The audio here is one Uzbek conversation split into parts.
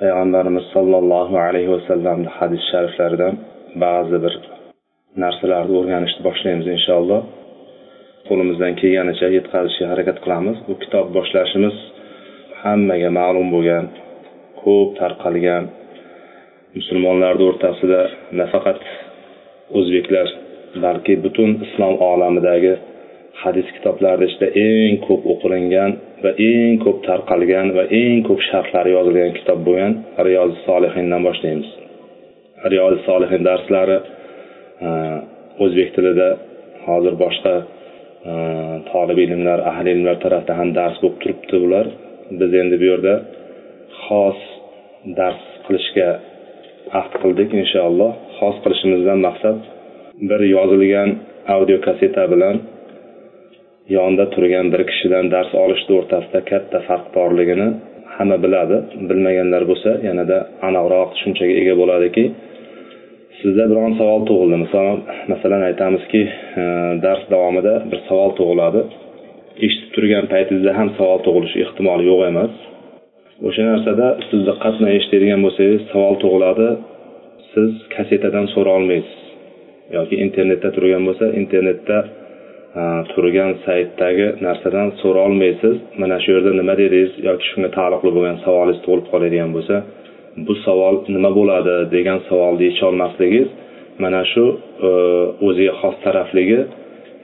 payg'ambarimiz sollallohu alayhi vasallamni hadis shariflaridan ba'zi bir narsalarni o'rganishni boshlaymiz inshaalloh. Qo'limizdan kelganicha yetkazishga harakat qilamiz. Bu kitob boshlashimiz hammaga ma'lum bo'lgan ko'p tarqalgan musulmonlarni o'rtasida nafaqat o'zbeklar balki butun islom olamidagi hadis kitoblarida ichida eng ko'p o'qilingan va eng ko'p tarqalgan va eng ko'p sharhlari yozilgan kitob bo'lgan riyozi solihindan boshlaymiz. Riyozi solihin darslari e, o'zbek tilida hozir boshqa e, tolib ilmlar ahli ilmlar tarafdan ham dars bo'lib turibdi bular. Biz endi bu yerda xos dars qilishga ahd qildik inshaalloh. Xos qilishimizdan maqsad bir yozilgan audio kaseta bilan yonida turgan bir kishidan dars olishni o'rtasida katta farq borligini hamma biladi. Bilmaganlar bo'lsa yanada aniqroq tushunchaga ega bo'ladiki sizda biron savol tug'ildi. Masalan masalan aytamizki e, dars davomida bir savol tug'iladi. Eshitib turgan paytingizda ham savol tug'ilishi ehtimoli yo'q emas. O'sha narsada siz diqqat bilan eshitadigan bo'lsangiz savol tug'iladi. Siz kasetadan so'ra olmaysiz yoki internetda turgan bo'lsa internetda turgan saytdagi narsadan so'ra olmaysiz. Mana shu yerda nima dedingiz? Yoki shunga taalluqli bo'lgan savolingiz tug'ilib qoladigan bo'lsa bu savol nima bo'ladi degan savolni yecholmasligingiz mana shu e, o'ziga xos tarafligi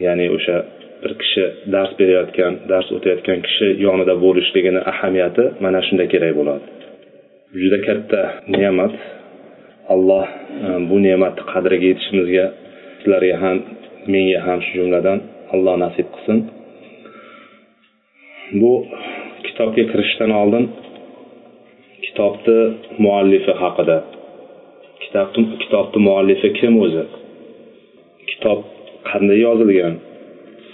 ya'ni o'sha bir kishi dars berayotgan dars o'tayotgan kishi yonida bo'lishligini ahamiyati mana shunda kerak bo'ladi. Juda katta ne'mat. Alloh e, bu ne'matni qadriga yetishimizga sizlarga ham menga ham shu jumladan alloh nasib qilsin. Bu kitobga kirishdan oldin kitobni muallifi haqida. Kitobni kitobni muallifi kim o'zi? Kitob qanday yozilgan?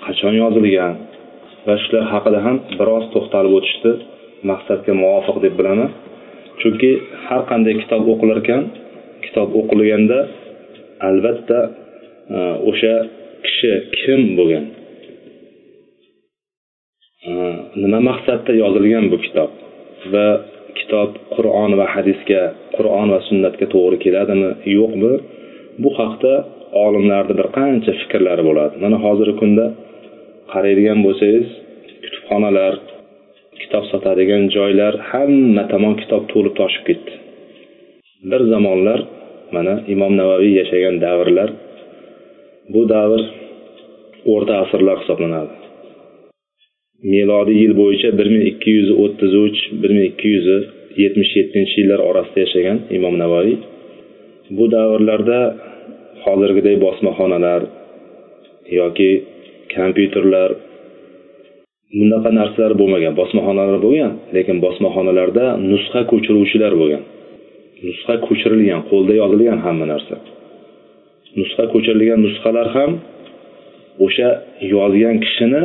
Qachon yozilgan? Va shular haqida ham biroz to'xtalib o'tishni maqsadga muvofiq deb bilaman. Chunki har qanday kitob o'qilar ekan kitob o'qilganda albatta e, o'sha kishi kim bo'lgan? Nima maqsadda yozilgan bu kitob? Va kitob qur'on va hadisga qur'on va sunnatga to'g'ri keladimi yo'qmi? Bu haqda olimlarni bir qancha fikrlari bo'ladi. Mana hozirgi kunda qaraydigan bo'lsangiz kutubxonalar kitob sotadigan joylar hamma tomon kitob to'lib toshib ketdi. Bir zamonlar mana imom navaviy yashagan davrlar bu davr o'rta asrlar hisoblanadi. Milodiy yil bo'yicha bir ming ikki yuz o'ttiz uch bir ming ikki yuz yetmish yettinchi yillar orasida yashagan imom navoiy bu davrlarda hozirgiday bosmaxonalar yoki kompyuterlar bunaqa narsalar bo'lmagan bosmaxonalar bo'lgan lekin bosmaxonalarda nusxa ko'chiruvchilar bo'lgan. Nusxa ko'chirilgan qo'lda yozilgan hamma narsa. Nusxa ko'chirilgan nusxalar ham o'sha yozgan kishini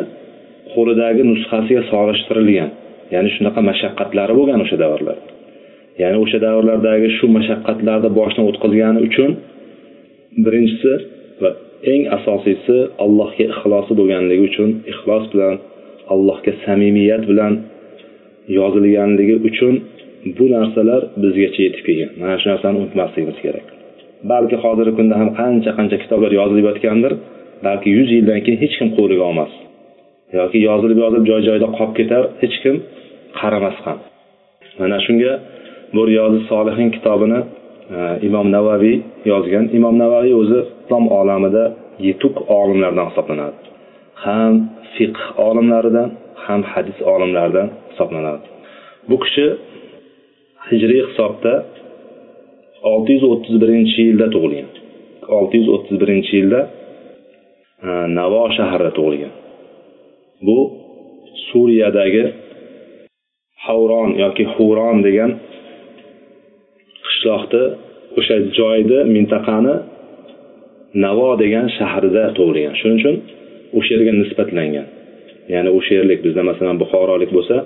qo'lidagi nusxasiga solishtirilgan. Ya'ni shunaqa mashaqqatlari bo'lgan o'sha davrlar. Ya'ni o'sha davrlardagi shu mashaqqatlarni boshdan o'tkazgani uchun birinchisi va eng asosiysi allohga ixlosi bo'lganligi uchun ixlos bilan allohga samimiyat bilan yozilganligi uchun bu narsalar bizgacha yetib kelgan. Mana shu narsani unutmasligimiz kerak. Balki hozirgi kunda ham qancha qancha kitoblar yozilib yotgandir balki yuz yildan keyin hech kim qo'liga olmas. Yoki yozilib yozilib joy joyida qolib ketar hech kim qaramas ham. Mana shunga bu riyozi solihin kitobini e, imom navaviy yozgan. Imom navaviy o'zi islom olamida yetuk olimlardan hisoblanadi. Ham fiqh olimlaridan ham hadis olimlaridan hisoblanadi. Bu kishi hijriy hisobda olti yuz o'ttiz birinchi yilda tug'ilgan. Olti yuz o'ttiz birinchi yilda e, navo shahrida tug'ilgan. Bu suriyadagi havron yoki huron degan qishloqni o'sha joyni mintaqani navo degan shahrida tug'ilgan. Shuning uchun o'sha yerga nisbatlangan. Ya'ni o'sha yerlik bizda masalan buxorolik bo'lsa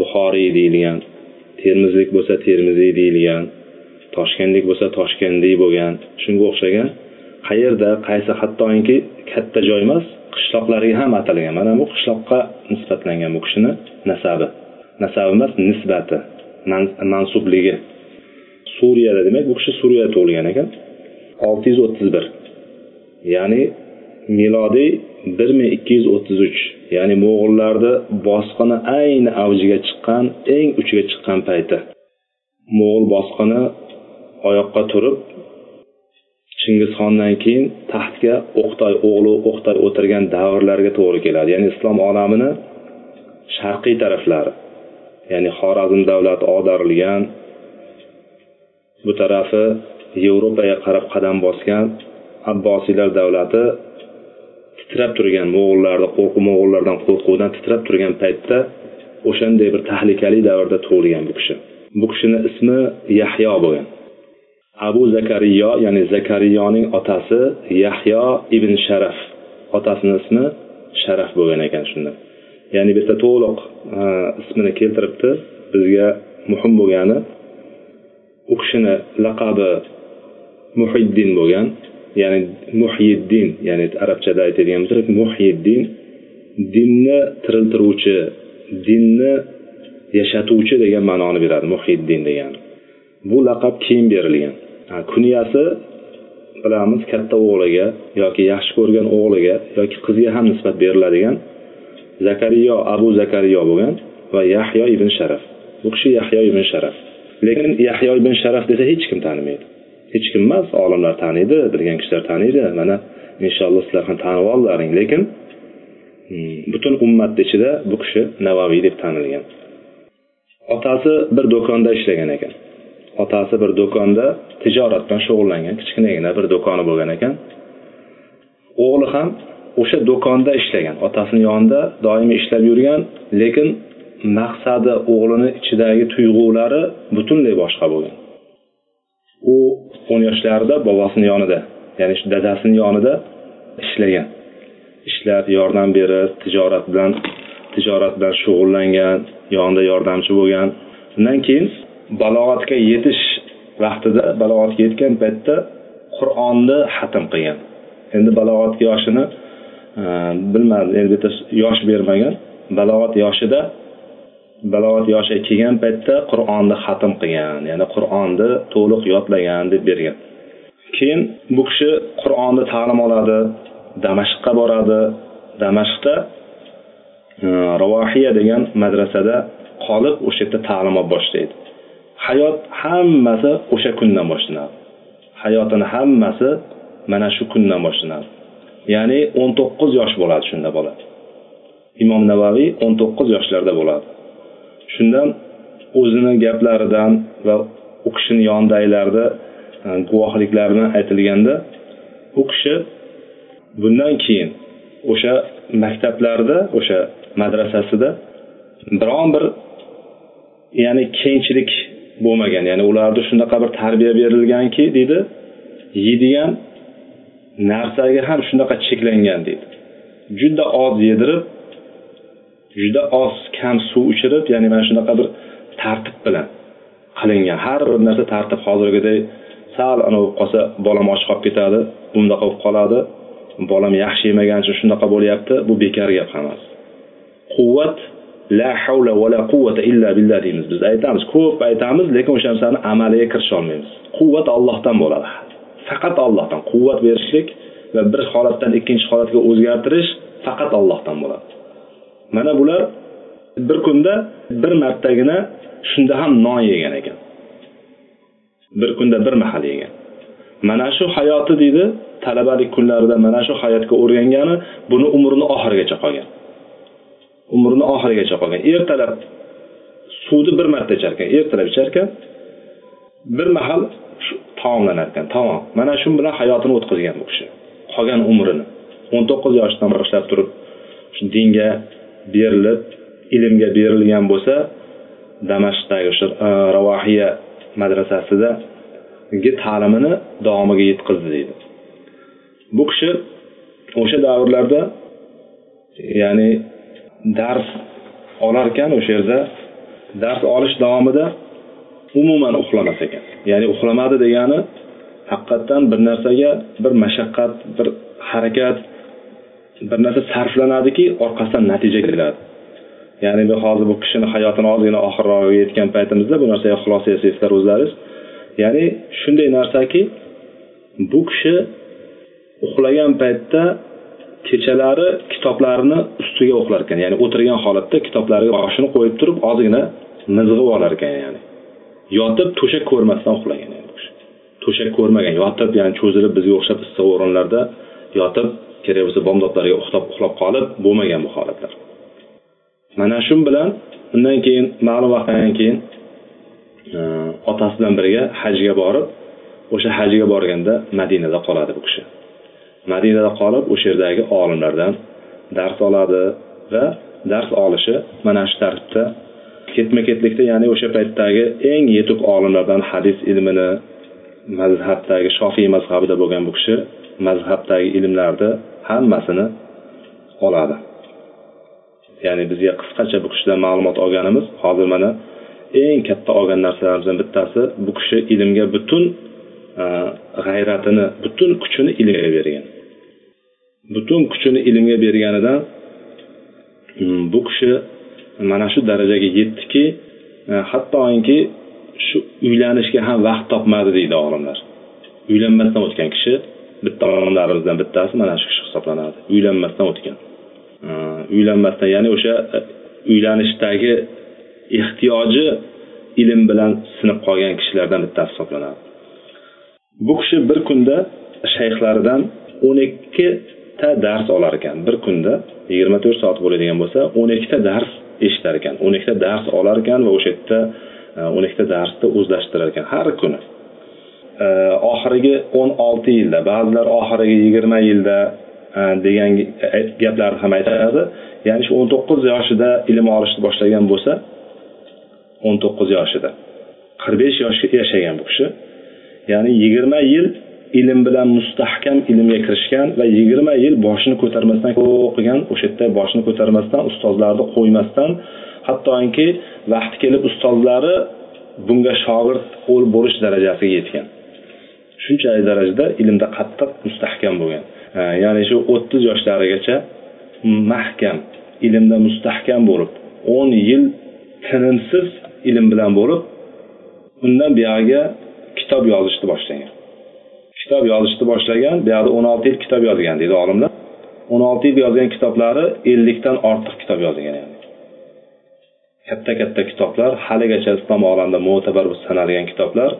buxoriy deyilgan termizlik bo'lsa termiziy deyilgan toshkentlik bo'lsa toshkentlik bo'lgan. Shunga o'xshagan. Qayerda qaysi hattoki katta joy emas qishloqlarga ham atalgan. Mana bu qishloqqa nisbatlangan bu kishini nasabi. Nasabi emas nisbati. Mansubligi suriyada demak bu kishi suriyada tug'ilgan ekan. Olti yuz o'ttiz bir. Ya'ni milodiy bir ming ikki yuz o'ttiz uch. Ya'ni mo'g'ullarni bosqini ayni avjiga chiqqan eng uchiga chiqqan payti. Mo'g'ul bosqini oyoqqa turib chingizxondan keyin taxtga o'qtoy o'g'li o'qtoy o'tirgan davrlarga to'g'ri keladi. Ya'ni islom olamini sharqiy taraflari ya'ni xorazm davlati ag'darilgan bu tarafi yevropaga qarab qadam bosgan abbosiylar davlati titrab turgan mo'g'ullarni qo'rquv mo'g'ullardan qo'rquvdan titrab turgan paytda o'shanday bir tahlikali davrda tug'ilgan bu kishi. Bu kishini ismi yahyo bo'lgan. Abu zakariyo ya'ni zakariyoning otasi yahyo ibn sharaf. Otasini ismi sharaf bo'lgan ekan shunda. Ya'ni bu yerda to'liq e, ismini keltiribdi. Bizga muhim bo'lgani u kishini laqabi muhiddin bo'lgan ya'ni muhyiddin ya'ni arabchada aytadigan bo'lsak muhyiddin. Dinni tiriltiruvchi dinni yashatuvchi degan ma'noni beradi muhiddin degani bu laqab keyin berilgan. Kunyasi bilamiz katta o'g'liga yoki yaxshi ko'rgan o'g'liga yoki qiziga ham nisbat beriladigan zakariyo abu zakariyo bo'lgan va yahyo ibn sharaf. Bu kishi yahyo ibn sharaf. Lekin yahyo ibn sharaf desa hech kim tanimaydi. Hech kim emas olimlar taniydi bilgan kishilar taniydi. Mana inshaalloh sizlar ham tanib oldlaring lekin hmm, butun ummatni ichida bu kishi navaviy deb tanilgan. Otasi bir do'konda ishlagan ekan. Otasi bir do'konda tijorat bilan shug'ullangan kichkinagina bir do'koni bo'lgan ekan. O'g'li ham o'sha do'konda ishlagan otasini yonida doimiy ishlab yurgan lekin maqsadi o'g'lini ichidagi tuyg'ulari butunlay boshqa bo'lgan. U o'n yoshlarida bobosini yonida ya'ni shu dadasini yonida ishlagan. Ishlab yordam berib tijorat bilan tijorat bilan shug'ullangan yonida yordamchi bo'lgan. Undan keyin balog'atga yetish vaqtida balog'atga yetgan paytda qur'onni hatm qilgan. Endi balog'at yoshini e, bilmadim endi bitta yosh bermagan. Balog'at yoshida balog'at yoshiga kelgan paytda qur'onni hatm qilgan ya'ni qur'onni to'liq yodlagan deb bergan. Keyin bu kishi qur'onni ta'lim oladi damashqqa boradi. Damashqda e, ravohiya degan madrasada qolib o'sha yerda ta'lim olib boshlaydi. Hayot hammasi o'sha kundan boshlanadi. Hayotini hammasi mana shu kundan boshlanadi. Ya'ni o'n to'qqiz yosh bo'ladi shunda bola. Imom navaviy o'n to'qqiz yoshlarda bo'ladi. Shundan o'zini gaplaridan va u kishini yonidagilarni e, guvohliklaridan aytilganda u kishi bundan keyin o'sha maktablarda o'sha madrasasida biron bir ya'ni kengchilik bo'lmagan. Ya'ni ularda shunaqa bir tarbiya berilganki deydi yeydigan narsaga ham shunaqa cheklangan deydi. Juda oz yedirib juda oz kam suv ichirib ya'ni mana shunaqa bir tartib bilan qilingan. Har bir narsa tartib hozirgiday sal anavi bo'lib qolsa bolam och qolib ketadi bundaqa bo'lib qoladi. Bolam yaxshi yemagan uchun shunaqa bo'lyapti bu bekor gap emas. Quvvat la havla va la quvvata illa billah deymiz biz. Aytamiz ko'p aytamiz lekin o'sha narsani amaliga kirisha olmaymiz. Quvvat Allohdan bo'ladi. Faqat Allohdan quvvat berishlik va bir holatdan ikkinchi holatga o'zgartirish faqat Allohdan bo'ladi. Mana bular bir kunda bir martagina shunda ham non yegan ekan. Bir kunda bir mahal yegan. Mana shu hayoti deydi talabalik kunlarida mana shu hayotga o'rgangani buni umrini oxirigacha qolgan. Umrini oxirigacha qolgan. Ertalab suvni bir marta ichar ekan ertalab ichar ekan bir mahal taomlanar ekan taom mana shu bilan hayotini o'tkazgan bu kishi. Qolgan umrini o'n to'qqiz yoshdan boshlab turib shu dinga berilib ilmga berilgan bo'lsa damashqdagi o'sha e, ravohiya madrasasida ta'limini davomiga yetkazdi deydi. Bu kishi o'sha davrlarda ya'ni dars olar ekan o'sha yerda dars olish davomida umuman uxlamas ekan. Ya'ni uxlamadi degani haqiqatdan bir narsaga bir mashaqqat bir harakat bir narsa sarflanadiki orqasidan natija keladi. Ya'ni bu hozir bu kishini hayotini ozgina oxirrog'iga yetgan paytimizda bu narsaga xulosa yasaysizlar o'zlaringiz ya'ni shunday narsaki bu kishi uxlagan paytda kechalari kitoblarini ustiga o'qilar ekan. Ya'ni o'tirgan holatda kitoblariga boshini qo'yib turib ozgina mizg'ib olar ekan ya'ni. Yotib to'shak ko'rmasdan uxlagan yani to'shak ko'rmagan yotib ya'ni cho'zilib bizga o'xshab issiq o'rinlarda yotib kerak bo'lsa bomdodlarga uxlab uxlab qolib bo'lmagan bu holatlar. Mana shu bilan undan keyin ma'lum vaqtdan keyin e, otasi bilan birga hajga borib o'sha hajga borganda madinada qoladi bu kishi. Madinada qolib o'sha yerdagi olimlardan dars oladi va dars olishi mana shu tartibda ketma ketlikda ya'ni o'sha paytdagi eng yetuk olimlardan hadis ilmini mazhabdagi shofiy mazhabida bo'lgan bu kishi mazhabdagi ilmlarni hammasini oladi. Ya'ni bizga qisqacha bu kishidan ma'lumot olganimiz hozir mana eng katta olgan narsalarimizdan bittasi bu kishi ilmga butun g'ayratini butun kuchini ilmga bergan. Butun kuchini ilmga berganidan hmm, bu kishi mana shu darajaga yetdiki e, hattoki shu uylanishga ham vaqt topmadi deydi olimlar. Uylanmasdan o'tgan kishi bitta olimlarimizdan bittasi mana shu kishi hisoblanadi. Uylanmasdan o'tgan. E, uylanmasdan ya'ni o'sha e, uylanishdagi ehtiyoji ilm bilan sinib qolgan kishilardan bittasi hisoblanadi. Bu kishi bir kunda shayxlaridan o'n ikkita dars olar ekan. Bir kunda yigirma to'rt soat bo'ladigan bo'lsa o'n ikkita dars eshitar ekan. o'n ikkita dars olar ekan va o'sha yerda e, o'n ikkita darsni o'zlashtirar ekan har kuni. E, oxirgi o'n olti yilda ba'zilar oxirgi yigirma yilda e, degan gaplarni ham aytadi. Ya'ni shu o'n to'qqiz yoshida ilm olishni boshlagan bo'lsa o'n to'qqiz yoshida qirq besh yoshga yashagan bu kishi. Ya'ni yigirma yil ilm bilan mustahkam ilmga kirishgan va yigirma yil boshini ko'tarmasdan o'qigan o'sha yerda boshini ko'tarmasdan ustozlarni qo'ymasdan hattoki vaqti kelib ustozlari bunga shogird qo'l bo'lish darajasiga yetgan. Shunchalik darajada ilmda qattiq mustahkam bo'lgan. Ya'ni shu o'ttiz yoshlarigacha mahkam ilmda mustahkam bo'lib o'n yil tinimsiz ilm bilan bo'lib undan buyog'iga kitob yozishni boshlagan. Kitob yozishni boshlagan buyoqda o'n olti yil kitob yozgan deydi olimlar. o'n olti yil yozgan kitoblari ellikdan ortiq kitob yozgan yani katta katta kitoblar haligacha islom olamida mo'tabar sanalgan kitoblar.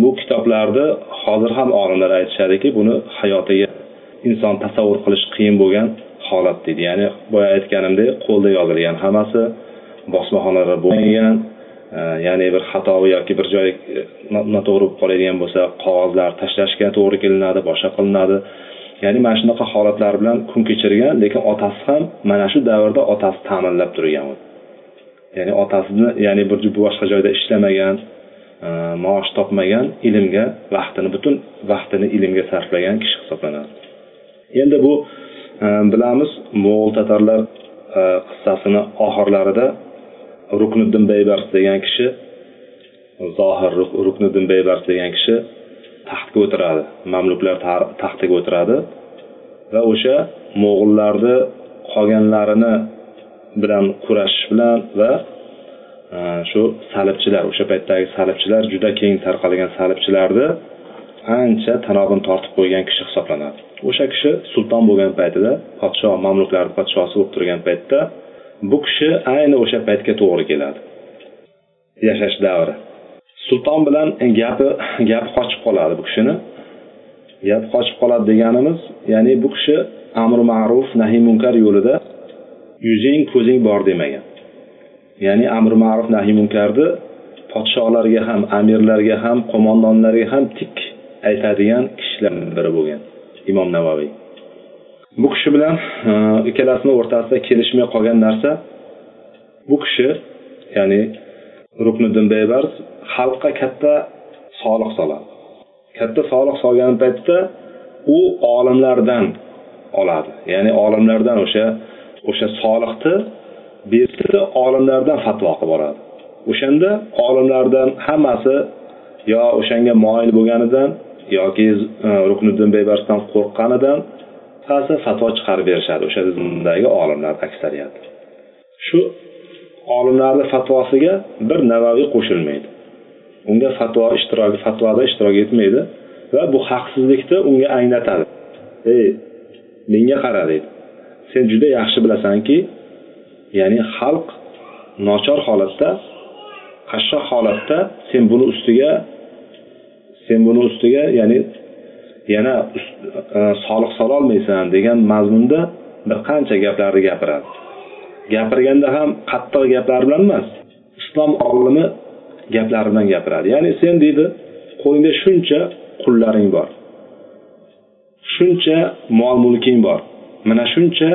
Bu kitoblarni hozir ham olimlar aytishadiki buni hayotiga inson tasavvur qilish qiyin bo'lgan holat deydi. Ya'ni boya aytganimdek qo'lda yozilgan hammasi bosmaxonalar bo'lmagan ya'ni bir xato yoki bir joyi e, noto'g'ri bo'lib qoladigan bo'lsa qog'ozlar tashlashga to'g'ri kelinadi boshqa qilinadi. Ya'ni mana shunaqa holatlar bilan kun kechirgan lekin otasi ham mana shu davrda otasi ta'minlab turgan ya'ni otasini ya'ni bir boshqa joyda ishlamagan e, maosh topmagan ilmga vaqtini butun vaqtini ilmga sarflagan kishi hisoblanadi. Endi bu e, bilamiz mo'g'ul tatarlar qissasini oxirlarida rukniddin baybars degan kishi zohir rukniddin baybars degan kishi taxtga o'tiradi. Mamluklar taxtiga o'tiradi. Va o'sha mo'g'ullarni qolganlarini bilan kurashish bilan va e, shu salibchilar o'sha paytdagi salibchilar juda keng tarqalgan salibchilarni ancha tanobini tortib qo'ygan kishi hisoblanadi. O'sha kishi sulton bo'lgan paytida podsho mamluklarni podshosi bo'lib turgan paytda bu kishi ayni o'sha paytga to'g'ri keladi. Yashash davri. Sulton bilan gapi gapi qochib qoladi bu kishini. Gap qochib qoladi deganimiz ya'ni bu kishi amri ma'ruf nahiy munkar yo'lida yuzing ko'zing bor demagan. Ya'ni amri ma'ruf nahiy munkarni podsholarga ham amirlarga ham qo'mondonlarga ham tik aytadigan kishilardan biri bo'lgan imom navoiy bu kishi bilan e, ikkalasini o'rtasida kelishmay qolgan narsa bu kishi ya'ni rukniddin beybars xalqqa katta soliq soladi. Katta soliq solgan paytda u olimlardan oladi. Ya'ni olimlardan o'sha o'sha soliqni bersa olimlardan fatvo qilib oladi. O'shanda olimlardan hammasi yo o'shanga moyil bo'lganidan yoki e, rukniddin beybarsdan qo'rqqanidan ba'zi fatvo chiqarib berishadi. O'sha tizimdagi olimlar aksariyat. Shu olimlarni fatvosiga bir navaviy qo'shilmaydi. Unga fatvo ishtiroki fatvoda ishtirok etmaydi va bu haqsizlikni unga anglatadi. Ey menga qara deydi. Sen juda yaxshi bilasanki ya'ni xalq nochor holatda qashshoq holatda sen buni ustiga sen buni ustiga ya'ni yana e, soliq sololmaysan degan mazmunda bir qancha gaplarni gapiradi. Gapirganda ham qattiq gaplar bilan emas islom olimi gaplari bilan gapiradi. Ya'ni sen deydi qo'lingda shuncha qullaring bor shuncha mol mulking bor mana shuncha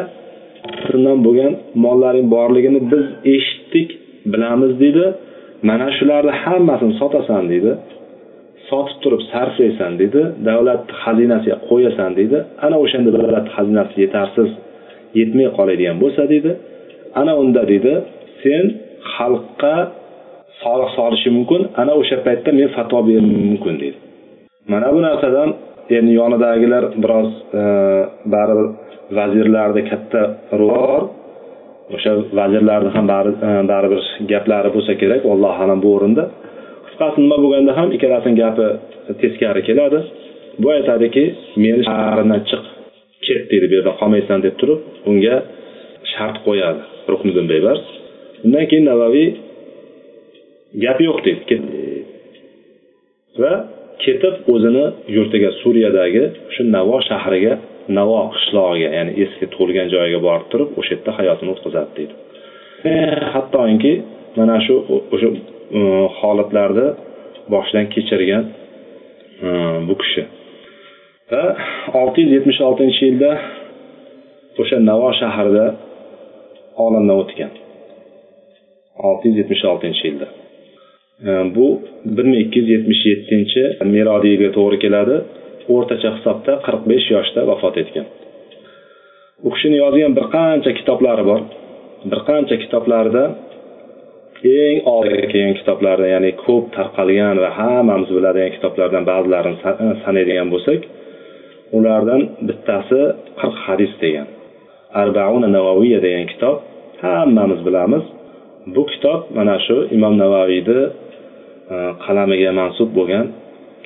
bo'lgan mollaring borligini biz eshitdik bilamiz deydi mana shularni hammasini sotasan deydi. Sotib turib sarflaysan deydi davlat xazinasiga qo'yasan deydi ana o'shanda davlatni xazinasi yetarsiz yetmay qoladigan bo'lsa deydi ana unda deydi sen xalqqa soliq solishi mumkin ana o'sha paytda men fatvo berishim mumkin deydi mana bu narsadan endi yonidagilar biroz e, baribir vazirlarda katta roli bor. O'sha vazirlarni ham e, baribir gaplari bo'lsa kerak allohu alam bu o'rinda. Qisqasi nima bo'lganda ham ikkalasini gapi teskari keladi. Bu aytadiki meni shahrimdan chiq ket deydi bu yerda qolmaysan deb turib unga shart qo'yadi rukniddin beybar undan keyin navaviy gap yo'q deydi va ketib o'zini yurtiga suriyadagi shu navo shahriga navo qishlog'iga ya'ni eski tug'ilgan joyiga borib turib o'sha yerda hayotini o'tkazadi deydi e, hattoki mana shu o'sha Э, holatlarni boshidan kechirgan э, bu kishi. Va olti yuz yetmish oltinchi yilda o'sha navo shahrida olamdan o'tgan. olti yuz yetmish oltinchi yilda. Э, bu bir ming ikki yuz yetmish yettinchi milodiyga to'g'ri keladi. O'rtacha hisobda qirq besh yoshda vafot etgan. U kishini yozgan bir qancha kitoblari bor. Bir qancha kitoblarida eng oldingi kelgan kitoblardan ya'ni ko'p tarqalgan va hammamiz biladigan kitoblardan ba'zilarini e, sanaydigan bo'lsak ulardan bittasi qirq hadis degan arbauna navoviya degan kitob hammamiz bilamiz. Bu kitob mana shu imom navaviyni e, qalamiga mansub bo'lgan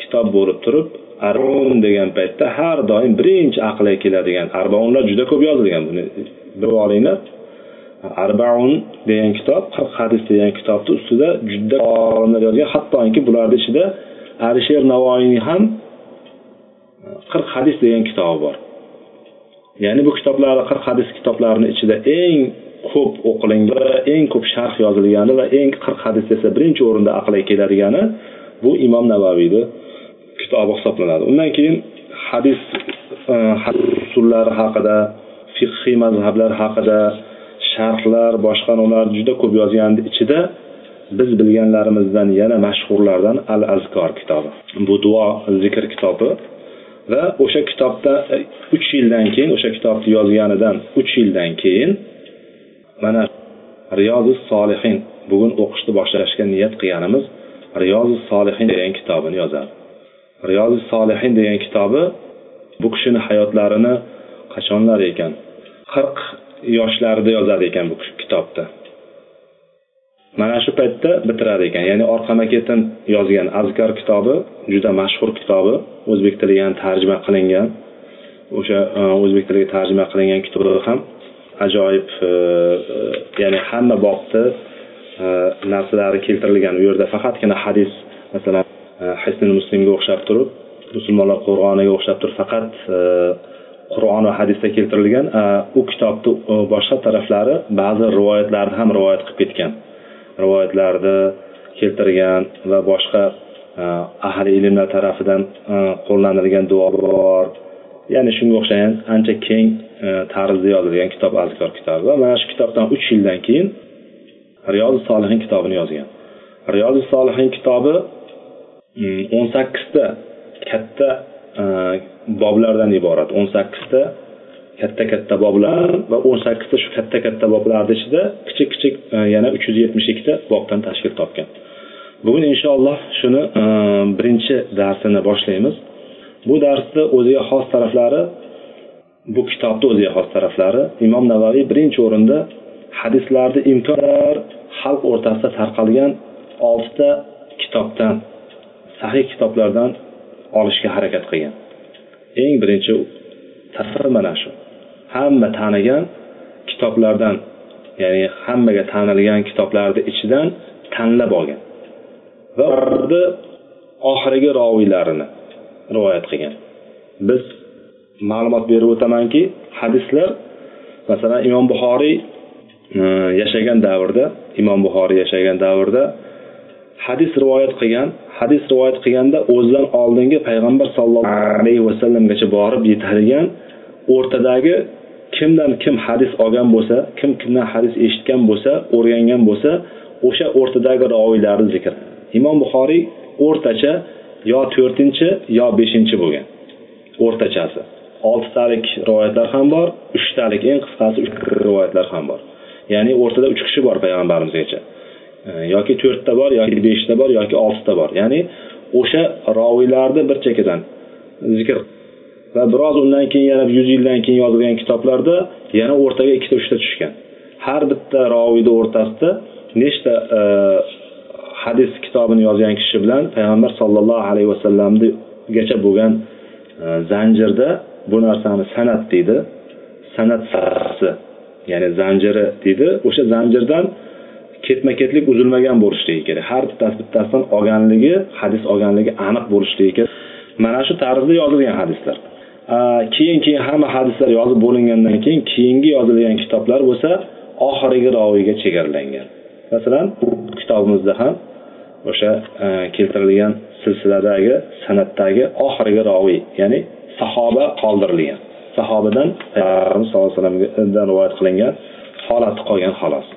kitob bo'lib turib arbaun degan paytda har doim birinchi aqlga keladigan arbaunlar juda ko'p yozilgan buni bilib olinglar arbaun degan kitob qirq hadis degan kitobni ustida juda olimlar yozgan. Hattoki bularni ichida alisher navoiyni ham e, qirq hadis degan kitobi bor. Ya'ni bu kitoblarni qirq hadis kitoblarini ichida eng ko'p o'qilingan va eng ko'p sharh yozilgani va eng qirq hadis desa birinchi o'rinda aqlga keladigani bu imom navaviyni kitobi hisoblanadi. Undan keyin hadis e, usullari haqida fiqhiy mazhablar haqida sharhlar boshqa ular juda ko'p yozganni ichida biz bilganlarimizdan yana mashhurlardan al azkor kitobi. Bu duo zikr kitobi. Va o'sha kitobda e, uch yildan keyin o'sha kitobni yozganidan uch yildan keyin mana riyozi solihin bugun o'qishni boshlashga niyat qilganimiz riyozi solihin degan kitobini yozadi. Riyozi solihin degan kitobi bu kishini hayotlarini qachonlar ekan? Qirq yoshlarida yozadi ekan bu kitobda. Mana shu paytda bitirar ekan. Ya'ni orqama ketin yozgan azkar kitobi juda mashhur kitobi o'zbek tiliga ham tarjima qilingan. O'sha e, o'zbek tiliga tarjima qilingan kitobi ham ajoyib e, e, ya'ni hamma bobni narsalari keltirilgan u yerda. Faqatgina hadis masalan hisnil muslimga o'xshab turib musulmonlar qo'rg'oniga o'xshab turib faqat qur'on va hadisda keltirilgan e, u kitobni e, boshqa taraflari ba'zi rivoyatlarni ham rivoyat qilib ketgan. Rivoyatlarni keltirgan va boshqa e, ahli ilmlar tarafidan qo'llanilgan duo bor ya'ni shunga o'xshagan ancha keng tarzda yozilgan kitob azkor kitobi va mana shu kitobdan uch yildan keyin riyozi solihin kitobini yozgan. Riyozi solihin kitobi o'n sakkizta katta Э, boblardan iborat. O'n sakkizta katta katta boblar va o'n sakkizta shu katta katta boblarni ichida kichik kichik e, yana uch yuz yetmish ikkita bobdan tashkil topgan. Bugun inshaalloh shuni e, birinchi darsini boshlaymiz. Bu darsni o'ziga xos taraflari bu kitobni o'ziga xos taraflari imom navaviy birinchi o'rinda hadislarni imkon xalq o'rtasida tarqalgan oltita kitobdan sahih kitoblardan olishga harakat qilgan. Eng birinchi tasir mana shu. Hamma tanigan kitoblardan ya'ni hammaga tanilgan kitoblarni ichidan tanlab olgan. Va ularni oxirgi roviylarini rivoyat qilgan. Biz ma'lumot berib o'tamanki hadislar masalan imom buxoriy e, yashagan davrda imom buxoriy yashagan davrda hadis rivoyat qilgan hadis rivoyat qilganda o'zidan oldingi payg'ambar sollallohu alayhi vasallamgacha borib yetadigan o'rtadagi kimdan kim hadis olgan bo'lsa kim kimdan hadis eshitgan bo'lsa o'rgangan bo'lsa o'sha o'rtadagi roviylarni zikr. Imom buxoriy o'rtacha yo to'rtinchi yo beshinchi bo'lgan o'rtachasi. Oltitalik rivoyatlar ham bor uchtalik eng qisqasi rivoyatlar ham bor. Ya'ni o'rtada uch kishi bor payg'ambarimizgacha yoki to'rtta bor yoki beshta bor yoki oltita bor. Ya'ni o'sha roviylarni bir chekkadan zikr va biroz undan keyin yana yuz yildan keyin yozilgan kitoblarda yana o'rtaga ikkita uchta tushgan. Har bitta roviyni o'rtasida nechta e, hadis kitobini yozgan kishi bilan payg'ambar sollallohu alayhi vasallamgacha bo'lgan e, zanjirda bu narsani san'at deydi. San'at sarsi ya'ni zanjiri deydi. O'sha zanjirdan ketma ketlik uzilmagan bo'lishligi kerak. Har bittasi bittasidan olganligi hadis olganligi aniq bo'lishligi kerak. Mana shu tarzda yozilgan hadislar. Keyin keyin hamma hadislar yozib bo'lingandan keyin keyingi yozilgan kitoblar bo'lsa oxirgi roviyga chegaralangan. Masalan kitobimizda ham o'sha e, keltirilgan silsiladagi san'atdagi oxirgi roviy ya'ni sahoba qoldirilgan. Sahobadan payg'ambarimiz sallallohu alayhi vasallamdan rivoyat qilingan holati qolgan xolos.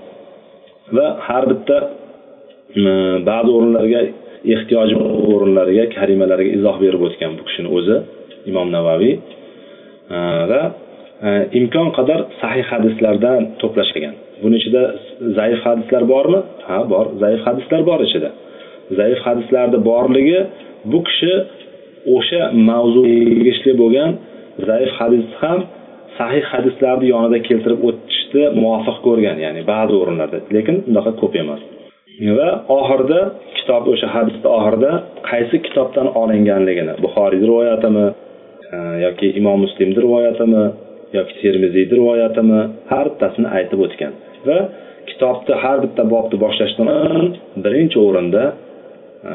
Va har bitta mm, ba'zi o'rinlarga ehtiyoji o'rinlariga karimalarga izoh berib o'tgan bu kishini o'zi imom navaviy mm, va e, imkon qadar sahih hadislardan to'plashgan. Buni ichida zaif hadislar bormi? Ha bor. Zaif hadislar bor ichida. Zaif hadislarni borligi bu kishi o'sha mavzuga tegishli bo'lgan zaif hadis ham sahih hadislarni yonida keltirib o'tishni muvofiq ko'rgan ya'ni ba'zi o'rinlarda. Lekin unaqa ko'p emas. Va oxirida kitob o'sha hadisni oxirida qaysi kitobdan olinganligini buxoriyni rivoyatimi e, yoki imom muslimni rivoyatimi yoki termiziyni rivoyatimi har bittasini aytib o'tgan. Va kitobni har bitta bobni boshlashdan birinchi o'rinda e,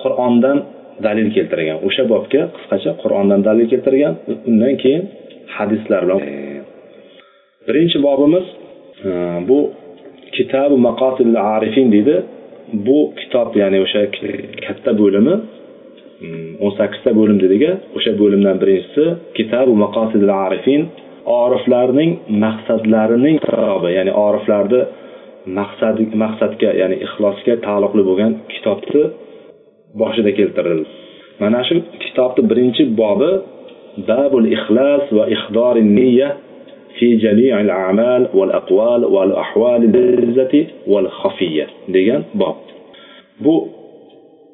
qur'ondan dalil keltirgan. O'sha bobga qisqacha qur'ondan dalil keltirgan. Undan keyin hadislar bilan birinchi bobimiz e, bu kitabi maqotil arifin deydi. Bu kitob ya'ni o'sha katta bo'limi mm, o'n sakkizta bo'lim dedik o'sha bo'limdan birinchisi kitabu maqotil arifin oriflarning maqsadlarining kitobi ya'ni oriflarni maqsad maqsadga ya'ni ixlosga taalluqli bo'lgan kitobni boshida keltirildi. Mana shu kitobni birinchi bobi babul ixlos va ihdori niyya fi jami'il a'mal val aqwal val ahval izzati val xafiyya degan bob. Bu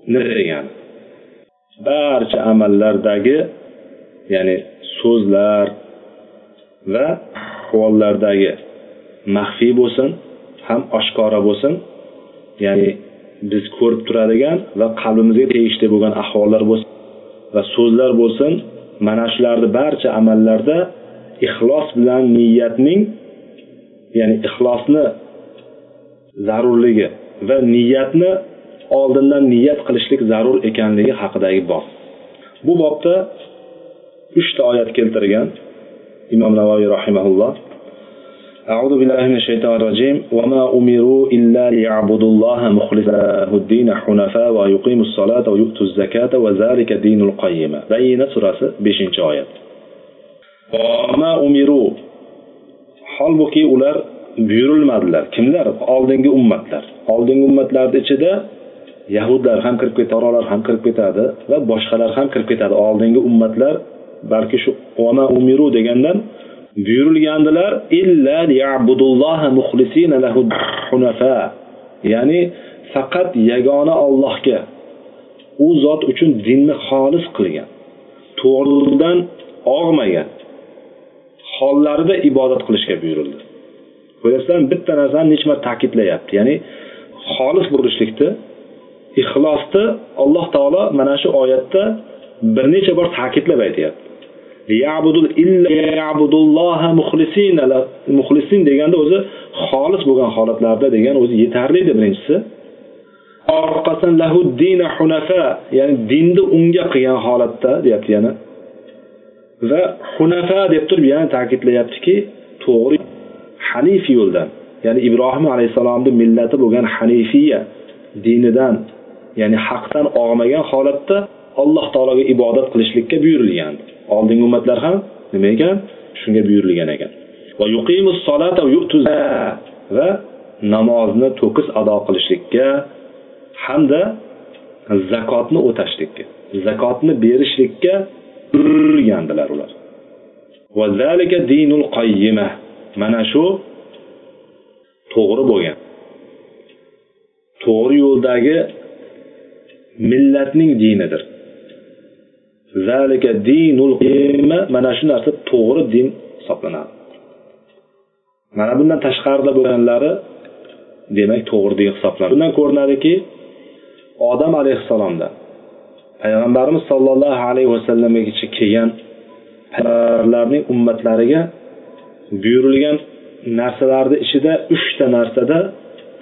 nima degani barcha amallardagi ya'ni so'zlar va ahvollardagi maxfiy bo'lsin ham oshkora bo'lsin ya'ni biz ko'rib turadigan va qalbimizga tegishli bo'lgan ahvollar bo'lsin va so'zlar bo'lsin mana shularni barcha amallarda ixlos bilan niyatning ya'ni ixlosni zarurligi va niyatni oldindan niyat qilishlik zarur ekanligi haqidagi bob bu bobda uchta oyat keltirgan imom navoiy rahimaulloh أعوذ بالله من الشيطان الرجيم وما أمروا إلا ليعبدوا الله مخلصا له الدين حنفاء ويقيموا الصلاة ويؤتوا الزكاة وذلك دين القيمة بين سورة 5 oyat وما أمروا holbuki ular buyurilmadilar kimlar oldingi ummatlar oldingi ummatlarni ichida yahudlar ham kirib ketadi ham kirib ketadi va boshqalar ham kirib ketadi oldingi ummatlar balki shu ona umiru degandan buyurilgandilar illa lahu hunafa. Ya'ni faqat yagona Allohga u zot uchun dinni xolis qilgan to'g'ridan og'magan hollarida ibodat qilishga buyurildi. Ko'ryapsizlarmi? Bitta narsani necha marta ta'kidlayapti. Ya'ni xolis bo'lishlikni ixlosni alloh taolo mana shu oyatda bir necha bor ta'kidlab aytyapti. Muxlisin. Deganda o'zi xolis bo'lgan holatlarda degan o'zi yetarli edi birinchisi. Orqasidan lahu dina hunafa ya'ni dinni unga qilgan holatda deyapti yana. Va hunafa deb turib yana ta'kidlayaptiki to'g'ri hanif yo'ldan ya'ni ibrohim alayhissalomni millati bo'lgan hanifiya dinidan ya'ni haqdan og'magan holatda alloh taologa ibodat qilishlikka buyurilgan oldingi ummatlar ham nima ekan? Shunga buyurilgan ekan. Va namozni to'kis ado qilishlikka hamda zakotni o'tashlikka zakotni berishlikka buyurilgandilar ular dinul qayyima mana shu to'g'ri bo'lgan to'g'ri yo'ldagi millatning dinidir zalika dinul qayyima mana shu narsa to'g'ri din hisoblanadi. Mana bundan tashqarida bo'lganlari demak to'g'ri din hisoblanadi. Bundan ko'rinadiki odam alayhissalomda payg'ambarimiz sollallohu alayhi vasallamgacha kelgan payg'ambarlarning ummatlariga buyurilgan narsalarni ichida uchta narsada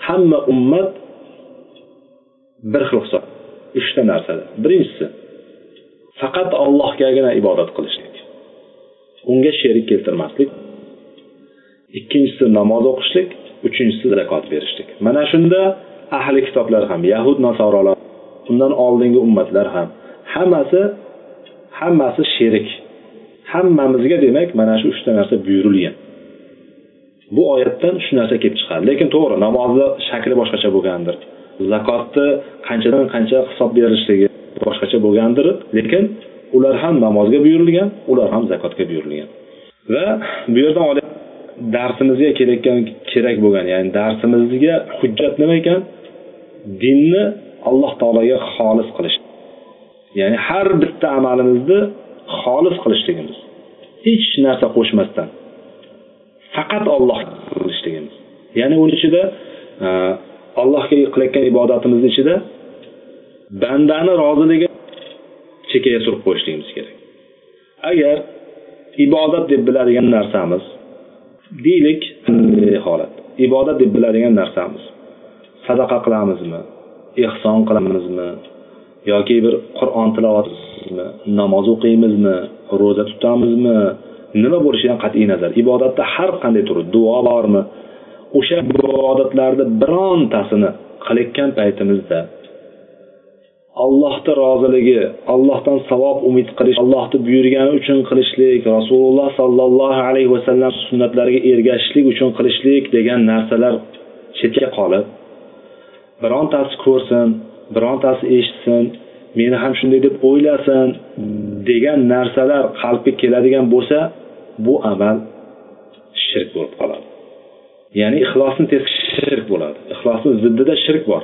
hamma ummat bir xil hisob. Uchta narsada. Birinchisi faqat allohgagina ibodat qilishlik unga sherik keltirmaslik. Ikkinchisi namoz o'qishlik uchinchisi zakot berishlik. Mana shunda ahli kitoblar ham yahud nasorolar undan oldingi ummatlar ham hammasi hammasi sherik. Hammamizga demak mana shu uchta narsa buyurilgan. Bu oyatdan shu narsa kelib chiqadi. Lekin to'g'ri namozni shakli boshqacha bo'lgandir. Zakotni qanchadan qancha hisob berishligi boshqacha bo'lgandir. Lekin ular ham namozga buyurilgan ular ham zakotga buyurilgan. Va bu yerdan darsimizga kelayotgan kerak bo'lgan ya'ni darsimizga hujjat nima ekan? Dinni alloh taologa xolis qilish. Ya'ni har bitta amalimizni xolis qilishligimiz. Hech narsa qo'shmasdan. Faqat olloh qilishligimiz. Ya'ni uni ichida e, allohga qilayotgan ibodatimizni ichida bandani roziligi chekkaga surib qo'yishligimiz kerak. Agar ibodat deb biladigan narsamiz deylik e, holat. Ibodat deb biladigan narsamiz. Sadaqa qilamizmi? Ehson qilamizmi? Yoki bir qur'on tilovatmizmi namoz o'qiymizmi? Ro'za tutamizmi? Nima bo'lishidan qat'iy nazar? Ibodatda har qanday turi duo bormi? O'sha ibodatlarni birontasini qilayotgan paytimizda allohni roziligi allohdan savob umid qilish allohni buyurgani uchun qilishlik rasululloh sollallohu alayhi vasallam sunnatlariga ergashishlik uchun qilishlik degan narsalar chetga qolib birontasi ko'rsin birontasi eshitsin meni ham shunday deb o'ylasin degan narsalar qalbga keladigan bo'lsa bu amal shirk bo'lib qoladi. Ya'ni ixlosni shirk bo'ladi. Ixlosni ziddida shirk bor.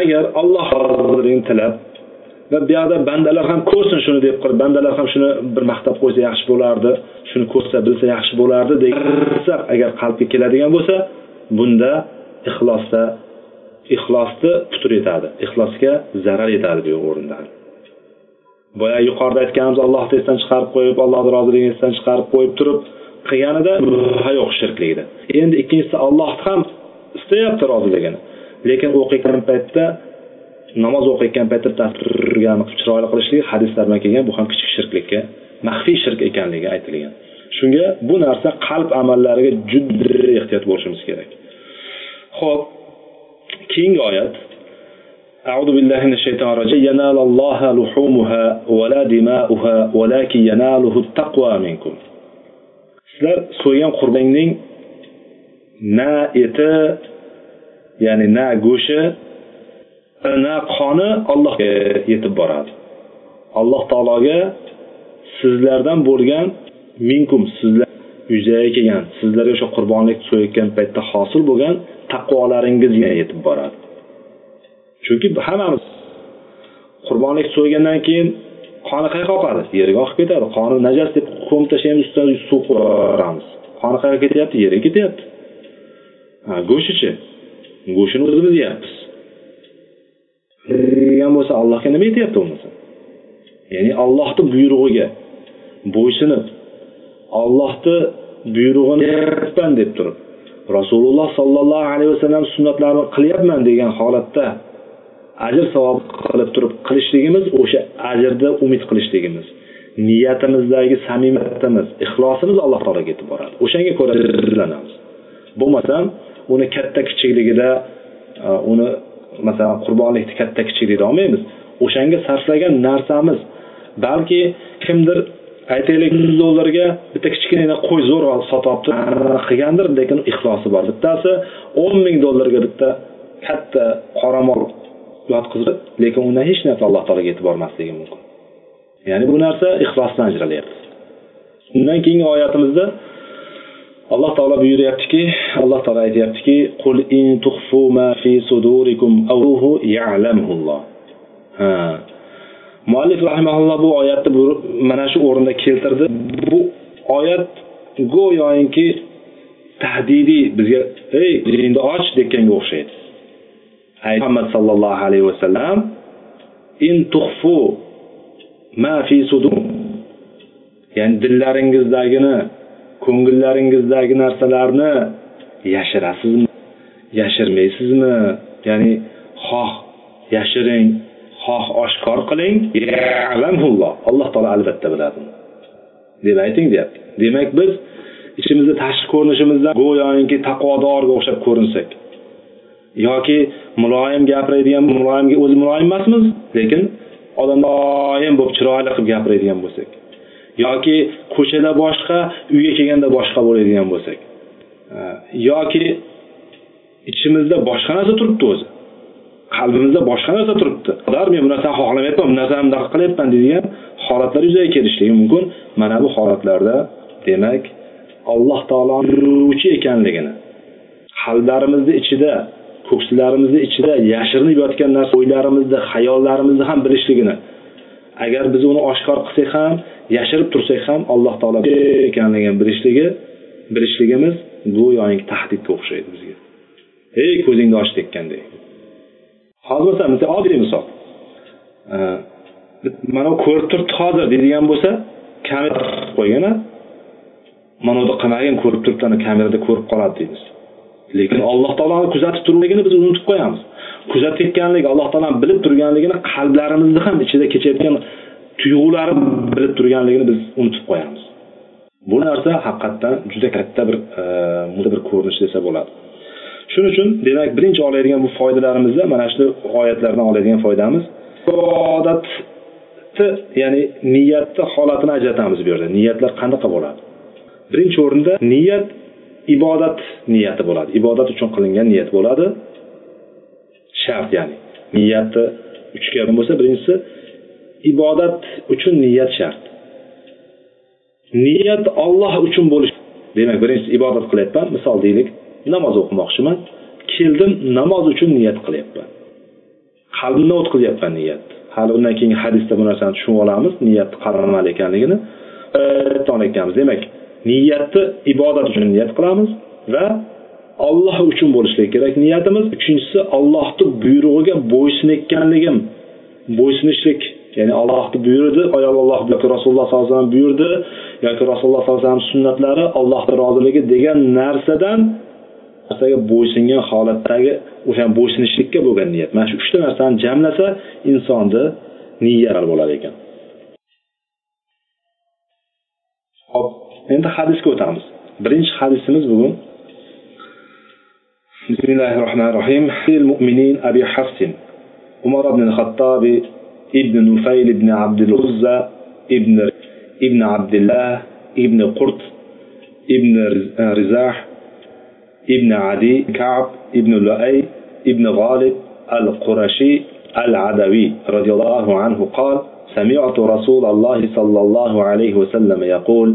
Agar alloh roziligini tilab va bu yoqda bandalar ham ko'rsin shuni deb qilib bandalar ham shuni bir maqtab qo'ysa yaxshi bo'lardi shuni ko'rsa bilsa yaxshi bo'lardi degan agar qalbga keladigan bo'lsa bunda ixlosda ixlosni putur etadi ixlosga zarar yetadi bu o'rinda. Boya yuqorida aytganimiz allohni esdan chiqarib qo'yib allohni roziligini esdan chiqarib qo'yib turib qilganida yo'q shirkligida endi ikkinchisi allohni ham istayapti roziligini. lekin o'qiyotgan paytda namoz o'qiyotgan paytda tasvirgan chiroyli qilishlik hadislar bilan kelgan bu ham kichik shirklikka maxfiy shirk ekanligi aytilgan shunga bu narsa qalb amallariga juda ehtiyot bo'lishimiz kerak ho'p keyingi oyat أعوذ بالله من الشيطان الرجيم ينال الله لحومها ولا دماؤها ولكن يناله التقوى منكم sizlar so'ygan qurbonning na eti ya'ni na go'shti na qoni allohga yetib boradi. Alloh taologa sizlardan bo'lgan minkum sizlar yuzaga kelgan sizlarga o'sha qurbonlik so'yayotgan paytda hosil bo'lgan taqvolaringizga yetib boradi. Chunki hammamiz qurbonlik so'ygandan keyin qoni qayerga oqadi yerga oqib ketadi. Qoni najas deb ko'mib tashlaymiz ustidan suv qo'yamiz qoni qayerga ketyapti? Yerga ketyapti. Go'shtichi go'shtini o'zimiz yeyapmiz degan bo'lsa allohga nima yetyapti bo'lmasa ya'ni allohni buyrug'iga bo'ysunib ollohni buyrug'ini deb turib rasululloh sollallohu alayhi vasallam sunnatlarini qilyapman degan holatda ajr savob qilib turib qilishligimiz o'sha ajrni umid qilishligimiz niyatimizdagi samimiyatimiz ixlosimiz alloh taologa yetib boradi. O'shanga ko'ra bo'lmasam uni katta kichikligida e, uni masalan qurbonlikni katta kichikligida olmaymiz. O'shanga sarflagan narsamiz. Balki kimdir aytaylik yuz dollarga bitta kichkinagina qo'y zo'rg'a sotyapti qilgandir lekin ixlosi bor. Bittasi o'n ming dollarga bitta katta qoramol yotqizib lekin undan hech narsa alloh taologa yetib bormasligi mumkin. Ya'ni bu narsa ixlosdan ajralyapti. Undan keyingi oyatimizda alloh taolo buyuryaptiki alloh taolo aytyaptiki qul in tuxfu ma fi sudurikum awruhu ya'lamuhulloh. Ha. Muallif rahimaulloh bu oyatni mana shu o'rinda keltirdi. Bu oyat go'yoki tahdidiy bizga ey dinni och dekanga o'xshaydi. Muhammad sallallohu alayhi vasallam in tuxfu ma fi sudur ya'ni dillaringizdagini ko'ngillaringizdagi narsalarni yashirasizmi? Yashirmaysizmi? Ya'ni xoh yashiring xoh oshkor qiling. Alloh taolo albatta biladi deb ayting deyapti. Demak biz ichimizda tashqi ko'rinishimizdan go'yoki taqvodorga o'xshab ko'rinsak yoki muloyim gapiradigan muloyimga o'zi muloyim emasmiz lekin odam muloyim bo'lib chiroyli qilib gapiradigan bo'lsak yoki ko'chada boshqa uyga kelganda boshqa bo'ladigan bo'lsak. Yoki ichimizda boshqa narsa turibdi o'zi. Qalbimizda boshqa narsa turibdi. Men bu narsani xohlamayapman bu narsani bunaqa qilyapman deydigan holatlar yuzaga kelishligi mumkin. Mana bu holatlarda demak alloh taolo biluvchi ekanligini qalblarimizni ichida ko'kslarimizni ichida yashirinib yotgan narsa o'ylarimizni xayollarimizni ham bilishligini agar biz uni oshkor qilsak ham yashirib tursak ham alloh taolo ekanligini bilishligi bilishligimiz go'yoki tahdidga o'xshaydi bizga. Ey ko'zingni och deggandek hozir masalan bitta oddiy misol. Mana bu ko'rib turibdi hozir deydigan bo'lsa kamera qo'ygan mana bu qilmagin ko'rib turibdi ana kamerada ko'rib qoladi deymiz lekin alloh taoloni kuzatib turganligini biz unutib qo'yamiz. Kuzatayotganligi alloh taoloni bilib turganligini qalblarimizni ham ichida kechayotgan tuyg'ularni bilib turganligini biz unutib qo'yamiz. Bu narsa haqiqatdan juda katta bir e, bir ko'rinish desa bo'ladi. Shuning uchun demak birinchi oladigan bu foydalarimizda mana shu oyatlardan oladigan foydamiz. Ibodatni ya'ni niyatni holatini ajratamiz bu yerda. Niyatlar qanaqa bo'ladi? Birinchi o'rinda niyat ibodat niyati bo'ladi. Ibodat uchun qilingan niyat bo'ladi. Shart ya'ni niyatni uchga bo'lsa birinchisi ibodat uchun niyat shart. Niyat olloh uchun bo'lishi demak birinchisi ibodat qilyapman. Misol deylik namoz o'qimoqchiman. Keldim namoz uchun niyat qilyapman. Qalbimdan o'tkazyapman niyat. Hali undan keyingi hadisda bu narsani tushunib olamiz niyat qaramal ekanligini. Ekanmiz demak niyatni ibodat uchun niyat qilamiz va olloh uchun bo'lishligi kerak niyatimiz. Uchinchisi ollohni buyrug'iga bo'ysunayotganligim bo'ysunishlik. Ya'ni ollohni buyurdi alloh yoki rasululloh sollallohu alayhi vasallam buyurdi yoki rasululloh sollallohu alayhi vasallam sunnatlari allohni roziligi degan narsadan narsaga bo'ysungan holatdagi o'sha bo'ysunishlikka bo'lgan niyat. Mana shu uchta narsani jamlasa insonni niyat bo'lar ekan. Hop. Endi hadisga o'tamiz. Birinchi hadisimiz bugun بسم الله الرحمن الرحيم المؤمنين أبي حفص عمر بن الخطاب ابن نفيل بن عبد العزى ابن ابن عبد الله ابن قرط ابن رزاح ابن عدي كعب ابن لؤي ابن غالب القرشي العدوي رضي الله عنه قال سمعت رسول الله صلى الله عليه وسلم يقول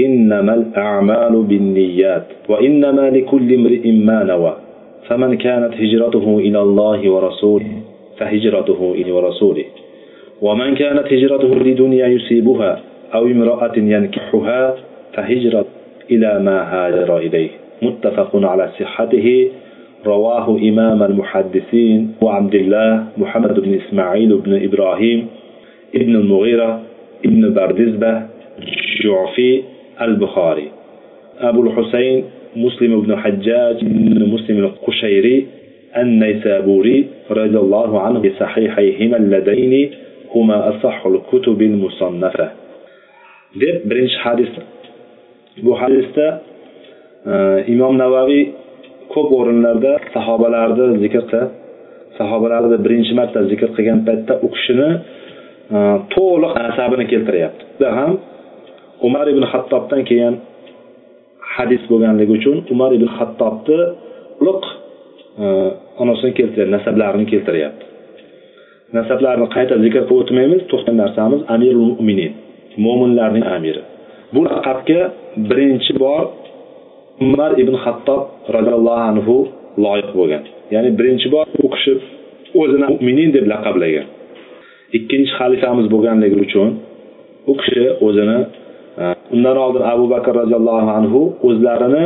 إنما الأعمال بالنيات وإنما لكل امرئ ما نوى. فمن كانت هجرته إلى الله ورسوله فهجرته إلى ورسوله. ومن كانت هجرته لدنيا يصيبها أو امرأة ينكحها فهجرة إلى ما هاجر إليه. متفق على صحته. رواه إمام المحدثين وعبد الله محمد بن إسماعيل بن إبراهيم ابن المغيرة ابن بردزبة جعفي البخاري أبو الحسين مسلم بن حجاج بن مسلم القشيري النيسابوري رضي الله عنه بصحيحيهما اللذين هما أصح الكتب المصنفة deb birinchi hadis bu hadisda imom navaviy ko'p o'rinlarda sahobalarni zikr qilib sahobalarni birinchi marta zikr qilgan paytda u kishini to'liq nasabini keltiryapti bunda ham umar ibn hattobdan kelgan hadis bo'lganligi uchun umar ibn hattobni to'liq e, onasini keltiryapti nasablarini keltiryapti. Nasablarni qayta zikr qilib o'tmaymiz to'xtagan narsamiz amirul mo'minin mo'minlarning amiri. Bu laqabga birinchi bor umar ibn hattob roziyallohu anhu loyiq bo'lgan. Ya'ni birinchi bor u kishi o'zini mo'minin deb laqablagan. Ikkinchi xalifamiz bo'lganligi uchun u kishi o'zini undan oldin abu bakr roziyallohu anhu o'zlarini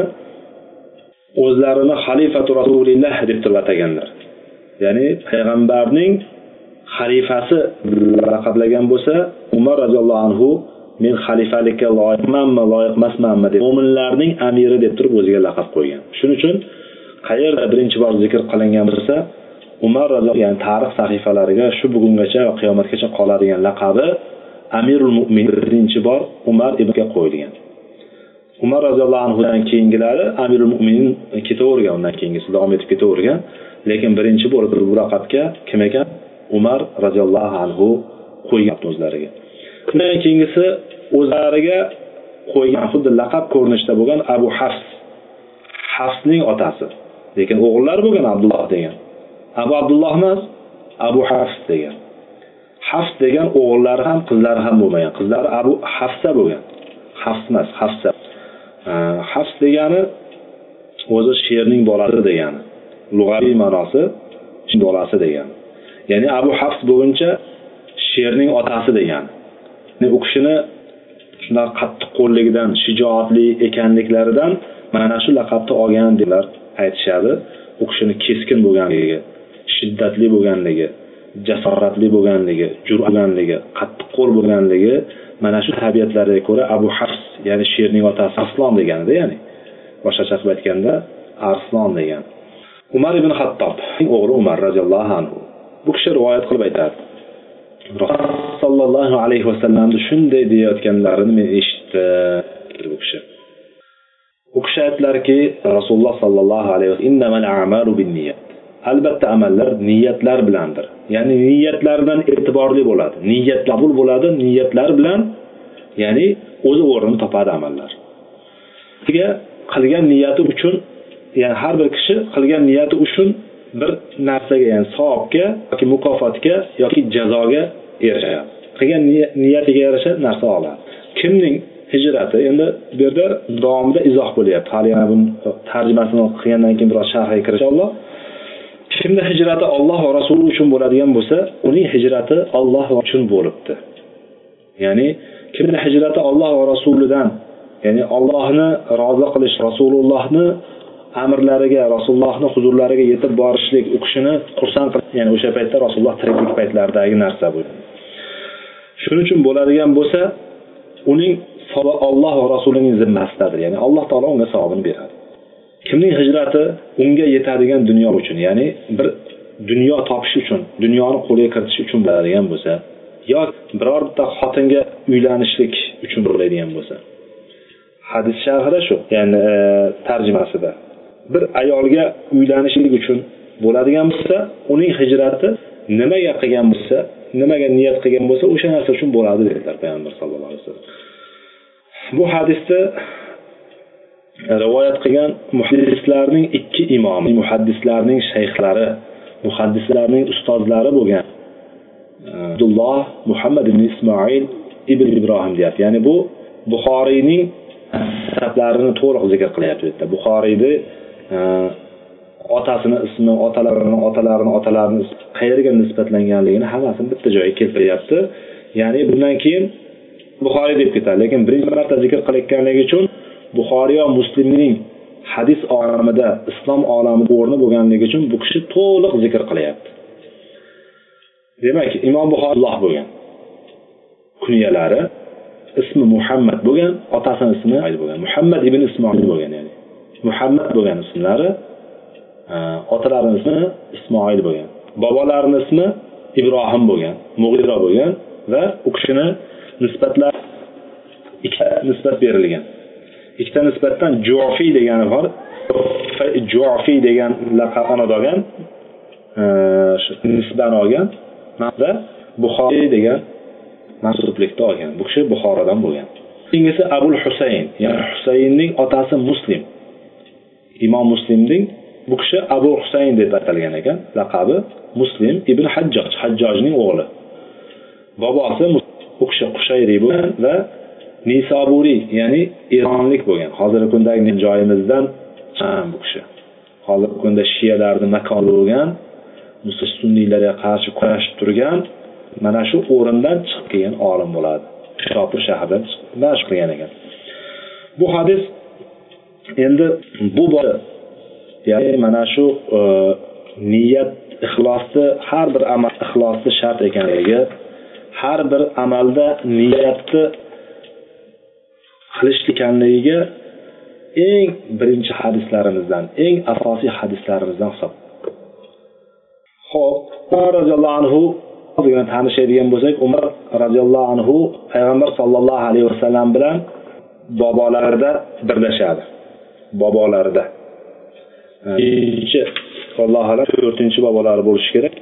o'zlarini xalifatu rasulilloh deb turib ataganlar ya'ni payg'ambarning xalifasi laqablagan bo'lsa umar roziyallohu anhu men xalifalikka loyiqmanmi loyiq emasmanmi? deb mo'minlarning amiri deb turib o'ziga laqab qo'ygan. Shuning uchun qayerda birinchi bor zikr qilingan bo'lsa umar ya'ni tarix sahifalariga shu bugungacha va qiyomatgacha qoladigan laqabi amirul mo'min birinchi bor umar ibnga qo'yilgan. Umar roziyallohu anhudan keyingilari amirul mo'minin ketavergan undan keyingisi davom etib ketavergan. Lekin birinchi bo'lib bu laqabga kim ekan? Umar roziyallohu anhu qo'ygan o'zlariga. Undan keyingisi o'zlariga qo'ygan xuddi laqab ko'rinishda bo'lgan abu hafs. Hafsning otasi. Lekin o'g'illari bo'lgan abdulloh degan. Abu abdulloh emas abu hafs degan. Hafs degan o'g'illari ham qizlari ham bo'lmagan. Qizlari abu hafsa bo'lgan. Hafs emas hafsa. Hafs degani o'zi sherning bolasi degani. Lug'aviy ma'nosi bolasi degani. Ya'ni abu hafs bo'lguncha sherning otasi degani. U kishini shunaqa qattiq qo'lligidan shijoatli ekanliklaridan mana shu laqabni olgan deblar aytishadi. U kishini keskin bo'lganligi shiddatli bo'lganligi jasoratli bo'lganligi jur'atlanligi qattiqqo'l bo'lganligi mana shu tabiatlariga ko'ra abu hafs ya'ni sherning otasi arslon deganida ya'ni boshqacha qilib aytganda arslon degan. Umar ibn hattob o'g'li umar roziyallohu anhu bu kishi rivoyat qilib aytadi sollallohu alayhi vasallamni shunday deyayotganlarini men eshitdim bu kishi. U kishi aytdilarki rasululloh sollallohu alayhi vasallam albatta amallar niyatlar bilandir. Ya'ni niyatlardan e'tiborli bo'ladi. Niyat qabul bo'ladi niyatlar bilan ya'ni o'zi o'rnini topadi amallar. Qilgan niyati uchun ya'ni har bir kishi qilgan niyati uchun bir narsaga ya'ni savobga yoki mukofotga yoki jazoga erishadi. Qilgan niyatiga yarasha narsa oladi. Kimning hijrati endi bu yerda davomida izoh bo'lyapti. Hali yana buni tarjimasini qilgandan keyin biroz sharhga kirish. Inshaalloh kimni hijrati olloh va rasuli uchun bo'ladigan bo'lsa uning hijrati olloh uchun bo'libdi. Ya'ni kimni hijrati olloh va rasulidan ya'ni ollohni rozi qilish rasulullohni amrlariga rasulullohni huzurlariga yetib borishlik u kishini xursand qilib ya'ni o'sha paytda rasululloh tiriklik paytlaridagi narsa bu. Shuning uchun bo'ladigan bo'lsa uning olloh va rasulining zimmasidadir ya'ni alloh taolo unga savobini beradi. Kimning hijrati unga yetadigan dunyo uchun ya'ni bir dunyo topish uchun dunyoni qo'lga kiritish uchun bo'ladigan bo'lsa yo biror bitta xotinga uylanishlik uchun bo'ladigan bo'lsa. Hadis sharhida shu ya'ni e, tarjimasida. Bir ayolga uylanishlik uchun bo'ladigan bo'lsa uning hijrati nimaga qilgan bo'lsa nimaga niyat qilgan bo'lsa o'sha narsa uchun bo'ladi dedilar payg'ambar sallallohu alayhi vasallam. Bu hadisni rivoyat qilgan muhaddislarning ikki imomi. Muhaddislarning shayxlari muhaddislarning ustozlari bo'lgan e, abdulloh muhammad ibn ismoil ibn ibrohim deyapti. Ya'ni bu buxoriyning nasablarini to'liq zikr qilyapti bu yerda. Buxoriyni e, otasini ismi otalarini otalarini otalarini qayerga nisbatlanganligini hammasini bitta joyga keltiryapti. Ya'ni bundan keyin buxoriy deb ketadi. Lekin birinchi marta zikr qilayotganligi uchun buxoriy va muslimning hadis olamida islom olamida o'rni bo'lganligi uchun bu kishi to'liq zikr qilyapti. Demak imom buxoriyloh bo'lgan. Kunyalari ismi muhammad bo'lgan otasini ismi bo'lgan. Muhammad ibn ismoil bo'lgan ya'ni. Muhammad bo'lgan ismlari e, otalarini ismi ismoil bo'lgan. Bobolarini ismi ibrohim bo'lgan mug'iro bo'lgan va u kishini nisbatlar ikkita nisbat berilgan. Ikkita nisbatdan jufiy degani bor. Jufiy degan laqabni olgan e, nisbani olgan va buxoriy degan mansublikni olgan. Bu kishi buxorodan bo'lgan. Keyingisi abul husayn. Ya'ni husaynning otasi muslim. Imom muslimning bu kishi abu husayn deb atalgan ekan. Laqabi muslim ibn hajjoj hajjojning o'g'li. Bobosi u kishi qushayriy bo'lgan va nisoburiy ya'ni eronlik bo'lgan. Hozirgi kundagi joyimizdan bu kishi. Hozirgi kunda shiyalarni makoni bo'lgan sunniylarga qarshi kurashib turgan mana shu o'rindan chiqib kelgan olim bo'ladi. Shopur shahridan mashq qilgan ekan. Bu hadis endi bu ya'ni mana shu e, niyat ixlosni har bir amal ixlosni shart ekanligi har bir amalda niyatni qilish ekanligiga eng birinchi hadislarimizdan eng asosiy hadislarimizdan hisob. Ho'p umar roziyallohu anhu ozgina tanishadigan bo'lsak umar roziyallohu anhu payg'ambar sollallohu alayhi vasallam bilan bobolarida birlashadi. Bobolarida. Ikkinchi allohu alam to'rtinchi bobolari bo'lishi kerak.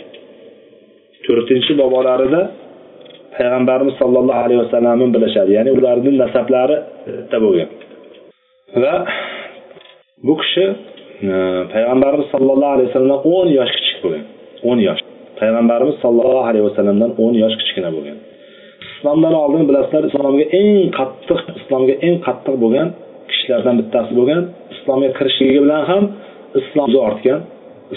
To'rtinchi bobolarida payg'ambarimiz sollallohu alayhi vasallamni bilishadi. Ya'ni ularni nasablari e, bitta bo'lgan va bu kishi e, payg'ambarimiz sollallohu alayhi vasallamdan o'n yosh kichik bo'lgan. o'n yosh. Payg'ambarimiz sollallohu alayhi vasallamdan o'n yosh kichkina bo'lgan. Islomdan oldin bilasizlar islomga eng qattiq islomga eng qattiq bo'lgan kishilardan bittasi bo'lgan islomga kirishligi bilan ham islom ortgan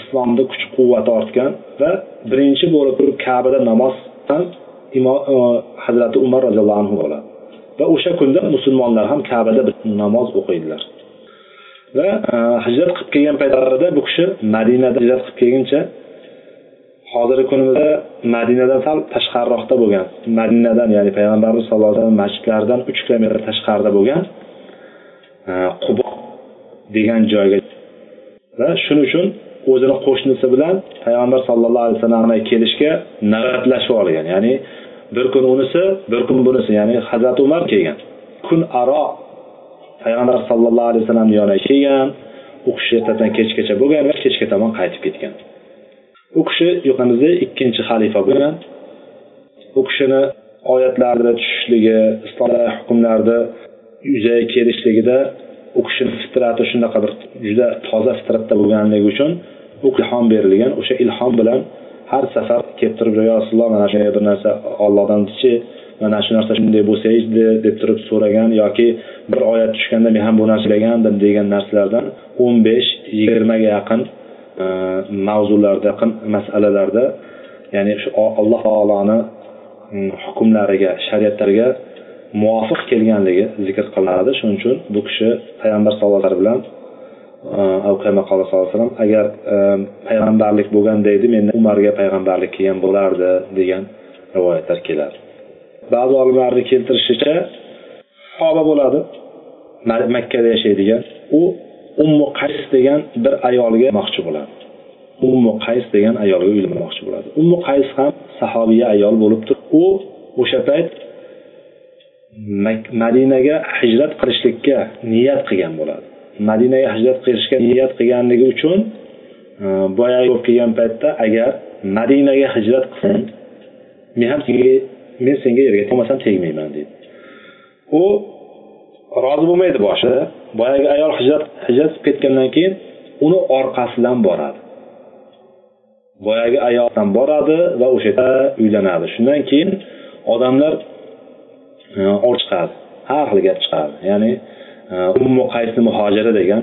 islomni kuch quvvati ortgan va birinchi bo'lib turib kabada namoz ham E, hazrati umar roziyallohu anhu bo'ladi. Va o'sha kunda musulmonlar ham kabada namoz o'qiydilar. Va e, hijrat qilib kelgan paytlarida bu kishi madinada hijrat qilib kelguncha hozirgi kunimizda madinadan sal tashqariroqda bo'lgan madinadan ya'ni payg'ambarimiz sallallohu alayhi vasallam masjidlaridan uch kilometr tashqarida bo'lgan e, qubo degan joyga va shuning uchun o'zini qo'shnisi bilan payg'ambar sallallohu alayhi vasallamga kelishga navbatlashib olgan. Ya'ni bir kun unisi bir kun bunisi. Ya'ni hazrati umar kelgan. Kun aro payg'ambar sallallohu alayhi vasallamni yoniga kelgan. U kishi ertadan kechgacha bo'lgan va kechga tomon qaytib ketgan. U kishi yuqamizda ikkinchi xalifa bo'lgan. U kishini oyatlarda tushishligi islom hukmlarni yuzaga kelishligida u kishini fitrati shunaqa bir juda toza fitratda bo'lganligi uchun u ilhom berilgan o'sha ilhom bilan har safar kelib turib yo rasululloh mana shunday bir narsa ollohdanchi mana shu narsa shunday bo'lsa edi deb turib so'ragan yoki bir oyat tushganda men ham bu narsa o'ylagandim degan narsalardan o'n besh yigirmaga yaqin e, mavzularda yaqin masalalarda ya'ni shu alloh taoloni mm, hukmlariga shariatlariga muvofiq kelganligi zikr qilinadi shuning uchun bu kishi payg'ambar sallallohu alayhi vasallam uh, sallallohu alayhi vasallam agar um, payg'ambarlik bo'lganda edi menda umarga payg'ambarlik kelgan bo'lardi degan rivoyatlar keladi. Ba'zi olimlarni keltirishicha sahoba bo'ladi makkada yashaydigan u ummu qays degan bir ayolga moqchi bo'ladi. Ummu qays degan ayolga uylanmoqchi bo'ladi. Ummu qays ham sahobiya ayol bo'lib turib u o'sha payt madinaga hijrat qilishlikka niyat qilgan bo'ladi. Madinaga hijrat qilishga niyat qilganligi uchun e, boyagi bo'lib kelgan paytda agar madinaga hijrat qilsang men ham senga men senga yerga tegmasam tegmayman deydi. U rozi bo'lmaydi boshida boyagi ayol hijrat hijrat qilib ketgandan keyin uni orqasidan boradi. Boyagi ayoldan boradi va o'sha yerda uylanadi. Shundan keyin odamlar or chiqadi. Har xil gap chiqadi. Ya'ni e, ummu qaysni muhojiri degan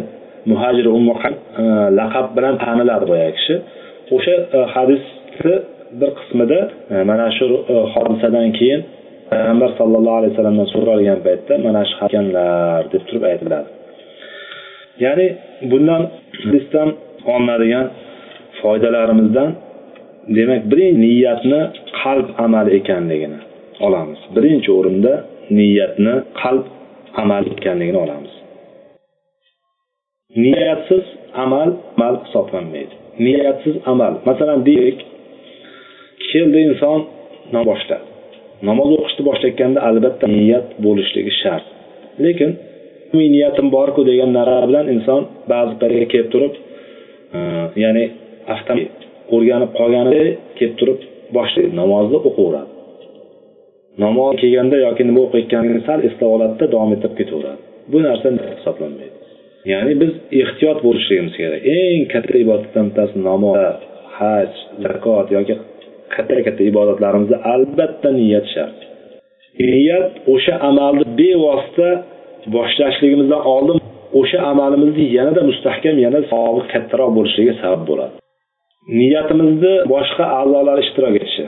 muhajir ummu e, laqab bilan taniladi boyagi kishi. O'sha e, hadisni bir qismida mana shu hodisadan keyin payg'ambar sallallohu alayhi vasallamdan so'ralgan paytda mana shu ekanlar deb turib aytiladi. Ya'ni bundan hadisdan olinadigan foydalarimizdan demak birinchi niyatni qalb amali ekanligini olamiz. Birinchi o'rinda niyatni qalb amal ekanligini olamiz. Niyatsiz amal amal hisoblanmaydi. Niyatsiz amal. Masalan deylik keldi inson namoz boshladi namoz o'qishni boshlayotganda albatta niyat bo'lishligi shart. Lekin niyatim borku degan nara bilan inson ba'zi paytga kelib turib e, ya'ni avtomatik o'rganib qolganidek kelib turib boshlaydi. Namozni o'qiveradi namoz kelganda yoki nima o'qiyotganligini sal eslab oladida davom ettirib ketaveradi bu narsa hisoblanmaydi? Ya'ni biz ehtiyot bo'lishligimiz kerak. Eng katta ibodatlardan bittasi namoz haj zakot yoki katta katta ibodatlarimizda albatta niyat shart. Niyat o'sha amalni bevosita boshlashligimizdan oldin o'sha amalimizni yanada mustahkam yanada savobi kattaroq bo'lishiga sabab bo'ladi. Niyatimizni boshqa a'zolar ishtirok etishi.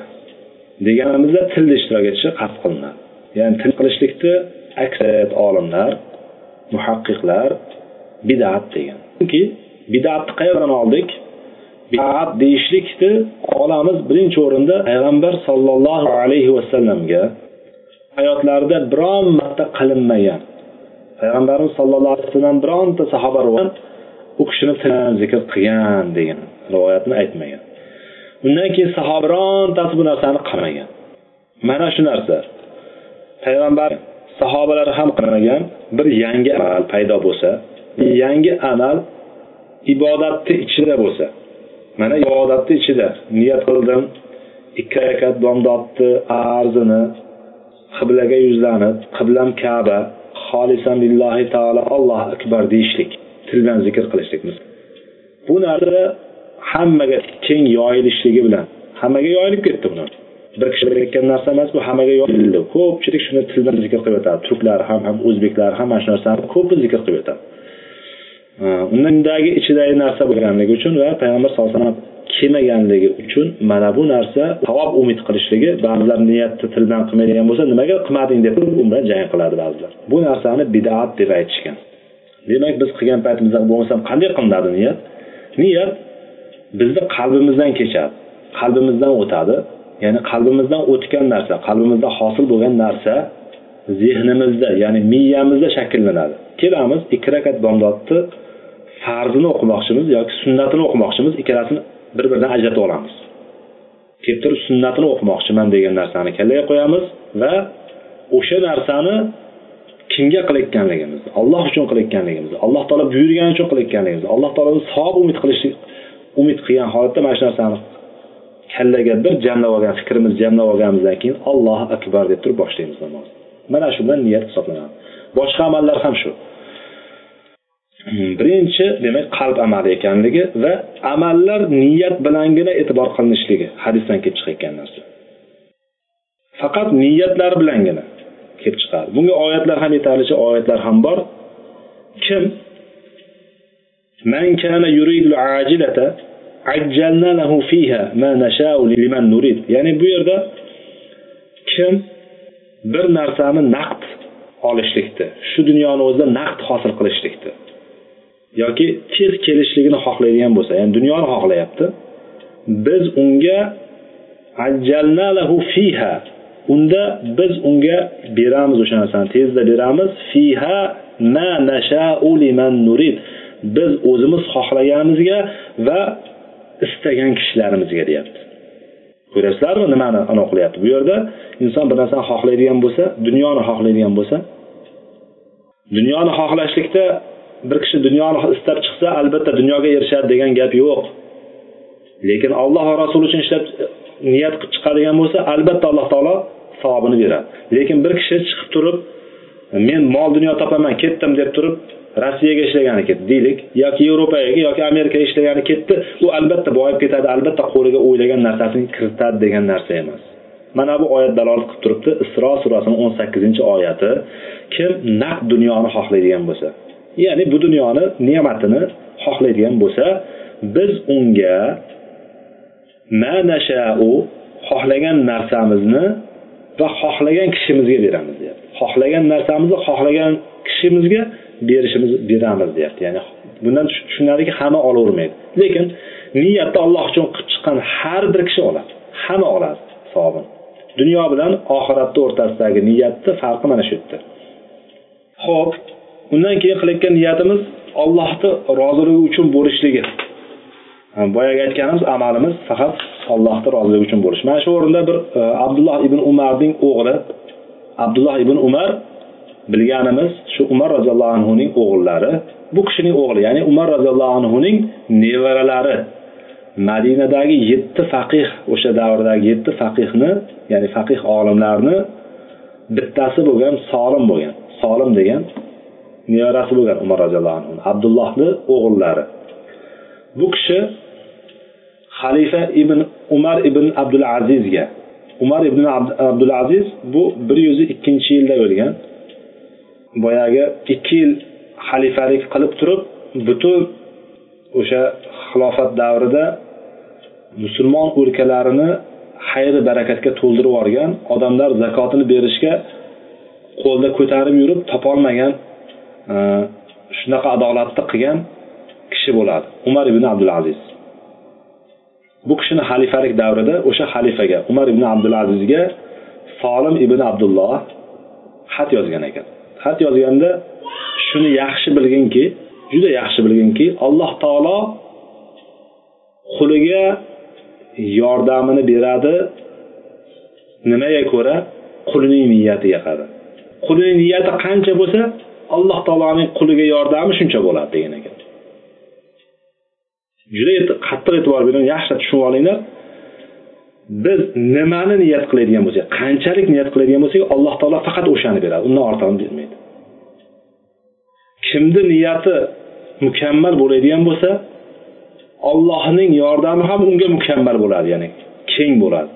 Deganimizda tilni ishtirok etishi qasd qilinadi. Ya'ni til qilishlikni aksariyat olimlar muhaqqiqlar bidat degan. Chunki bidatni qayerdan oldik? Bidat deyishlikni olamiz birinchi o'rinda payg'ambar sollallohu alayhi vasallamga. Hayotlarida biron marta qilinmagan. Payg'ambarimiz sallallohu alayhi vasallam bironta sahoba u kishini tilini zikr qilgan degan rivoyatni aytmagan. Undan keyin sahoba birontasi bu narsani qilmagan mana shu narsa. Payg'ambar sahobalar ham qilmagan bir yangi amal paydo bo'lsa yangi amal ibodatni ichida bo'lsa mana ibodatni ichida niyat qildim ikki rakat bomdodni arzini qiblaga yuzlanib qiblam kaba xolisan lillahi taolo allohu akbar deyishlik tildan zikr qilishlik. Bu narsa hammaga keng yoyilishligi bilan. Hammaga yoyilib ketdi buni. Bir kishi aytgan narsa emas bu hammaga yoyildi. Ko'pchilik shuni tildan zikr qilib yotadi. Turklar ham ham o'zbeklar ham mana shu narsani ko'pi zikr qilib yotadi. Undagi ichidagi narsa bo'lganligi uchun va payg'ambar sallallohu alayhi vasallam kelmaganligi uchun mana bu narsa savob umid qilishligi ba'zilar niyatni tildan qilmaydigan bo'lsa nimaga qilmading deb u bilan jang qiladi ba'zilar. Bu narsani bidat deb aytishgan. Demak biz qilgan paytimizda bo'lmasam qanday qilinadi niyat? Niyat bizni qalbimizdan kechadi. Qalbimizdan o'tadi. Ya'ni qalbimizdan o'tgan narsa qalbimizda hosil bo'lgan narsa zehnimizda ya'ni miyamizda shakllanadi. Kelamiz ikki rakat bomdodni farzini o'qimoqchimiz yoki sunnatini o'qimoqchimiz ikkalasini bir biridan ajratib olamiz. Kelib turib sunnatini o'qimoqchiman degan narsani kallaga qo'yamiz va o'sha narsani kimga qilayotganligimizni alloh uchun qilayotganligimizni alloh taolo buyurgani uchun qilayotganligimizni alloh taolodan savob umid qilishlik umid qilgan holatda mana shu narsani kallaga bir jamlab olgan fikrimiz jamlab olganimizdan keyin allohu akbar deb turib boshlaymiz namozni mana shu bilan niyat hisoblanadi. Boshqa amallar ham shu. Birinchi demak qalb amali ekanligi va amallar niyat bilangina e'tibor qilinishligi hadisdan kelib chiqayotgan narsa. Faqat niyatlar bilangina kelib chiqadi. Bunga oyatlar ham yetarlicha oyatlar ham bor. Kim? Man kana yuridul ajilata ajjalnalahu fiha ma nasha'u liman nurid. Ya'ni bu yerda kim bir narsani naqd olishlikni shu dunyoni o'zida naqd hosil qilishlikni yoki tez kelishligini xohlaydigan bo'lsa ya'ni dunyoni xohlayapti biz unga ajjalnalahu fiha unda biz unga beramiz o'sha narsani tezda beramiz. Fiha ma nasha'u liman nurid. Biz o'zimiz xohlaganimizga va istagan kishilarimizga deyapti. Ko'ryapsizlarmi? Nimani anavi qilyapti? Bu yerda inson bir narsani xohlaydigan bo'lsa dunyoni xohlaydigan bo'lsa dunyoni xohlashlikda bir kishi dunyoni istab chiqsa albatta dunyoga erishadi degan gap yo'q. Lekin alloh va rasuli uchun ishlab niyat qilib chiqadigan bo'lsa albatta alloh taolo savobini beradi. Lekin bir kishi chiqib turib men mol dunyo topaman ketdim deb turib rossiyaga ishlagani ketdi deylik yoki yevropaga yoki amerikaga ishlagani ketdi. U albatta boyib ketadi albatta qo'liga o'ylagan narsasini kiritadi degan narsa emas. Mana bu oyat dalolat qilib turibdi. Isro surasini o'n sakkizinchi oyati. Kim naqd dunyoni xohlaydigan bo'lsa ya'ni bu dunyoni ne'matini xohlaydigan bo'lsa biz unga manashau xohlagan narsamizni va xohlagan kishimizga beramiz deyapti. Xohlagan narsamizni xohlagan kishimizga berishimiz beramiz deyapti. Ya'ni bundan tushunadiki hamma olavermaydi. Lekin niyatni alloh uchun qilib chiqqan har bir kishi oladi. Hamma oladi savobini. Dunyo bilan oxiratni o'rtasidagi niyatni farqi mana shu yerda. Ho'p undan keyin qilayotgan niyatimiz ollohni roziligi uchun bo'lishligi. Boyagi aytganimiz amalimiz faqat allohni roziligi uchun bo'lish mana shu o'rinda bir e, abdulloh ibn umarning o'g'li abdulloh ibn umar bilganimiz shu umar roziyallohu anhuning o'g'illari. Bu kishining o'g'li ya'ni umar roziyallohu anhuning nevaralari. Madinadagi yetti faqih o'sha davrdagi yetti faqihni ya'ni faqih olimlarni bittasi bo'lgan solim bo'lgan. Solim degan nevarasi bo'lgan umar roziyallohu anhu abdullohni o'g'illari. Bu kishi xalifa ibn umar ibn abdul azizga umar ibn abdulaziz bu bir yuz ikkinchi yilda o'lgan. Boyagi ikki yil xalifalik qilib turib butun o'sha xilofat davrida musulmon o'lkalarini xayri barakatga to'ldirib yuborgan odamlar zakotini berishga qo'lda ko'tarib yurib topolmagan e, shunaqa adolatni qilgan kishi bo'ladi umar ibn abdulaziz bu kishini xalifalik davrida o'sha xalifaga umar ibn abdulazizga solim ibn abdulloh xat yozgan ekan. Xat yozganda shuni yaxshi bilginki juda yaxshi bilginki alloh taolo quliga yordamini beradi. Nimaga ko'ra? Qulining niyatiga qarab qulining niyati qancha bo'lsa alloh taoloning quliga yordami shuncha bo'ladi degan ekan. Juda qattiq e'tibor bering yaxshilab tushunib olinglar. Biz nimani niyat qiladigan bo'lsak qanchalik niyat qiladigan bo'lsak alloh taolo faqat o'shani beradi undan ortig'ini bermaydi. Kimni niyati mukammal bo'ladigan bo'lsa ollohning yordami ham unga mukammal bo'ladi ya'ni keng bo'ladi.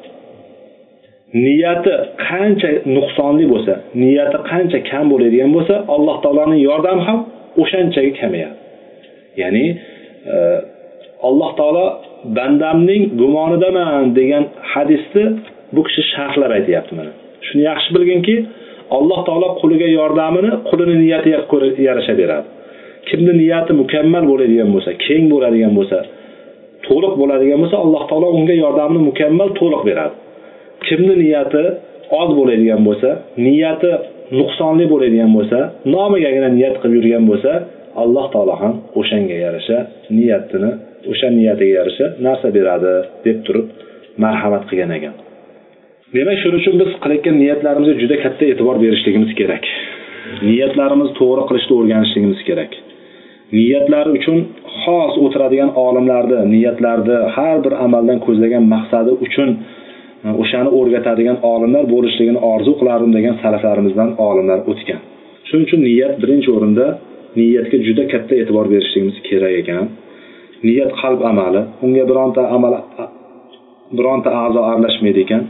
Niyati qancha nuqsonli bo'lsa niyati qancha kam bo'ladigan bo'lsa alloh taoloning yordami ham o'shanchaga kamayadi. Ya'ni e, alloh taolo bandamning gumonidaman degan hadisni bu kishi sharhlab aytyapti mana. Shuni yaxshi bilginki alloh taolo quliga yordamini qulini niyatiga ko'ra yarasha beradi. Kimni niyati mukammal bo'ladigan bo'lsa keng bo'ladigan bo'lsa to'liq bo'ladigan bo'lsa alloh taolo unga yordamini mukammal to'liq beradi. Kimni niyati oz bo'ladigan bo'lsa niyati nuqsonli bo'ladigan bo'lsa nomigagina niyat qilib yurgan bo'lsa alloh taolo ham o'shanga yarasha niyatini o'sha niyatiga yarasha narsa beradi deb turib marhamat qilgan ekan. Demak shuning uchun biz qilayotgan niyatlarimizga juda katta e'tibor berishligimiz kerak. Niyatlarimizni to'g'ri qilishni o'rganishligimiz kerak. Niyatlar uchun xos o'tiradigan olimlarni niyatlarni har bir amaldan ko'zlagan maqsadi uchun e, o'shani o'rgatadigan olimlar bo'lishligini orzu qilardim degan salaflarimizdan olimlar o'tgan. Shuning uchun niyat birinchi o'rinda niyatga juda katta e'tibor berishligimiz kerak ekan. Niyat qalb amali unga bironta amal bironta a'zo aralashmaydi ekan.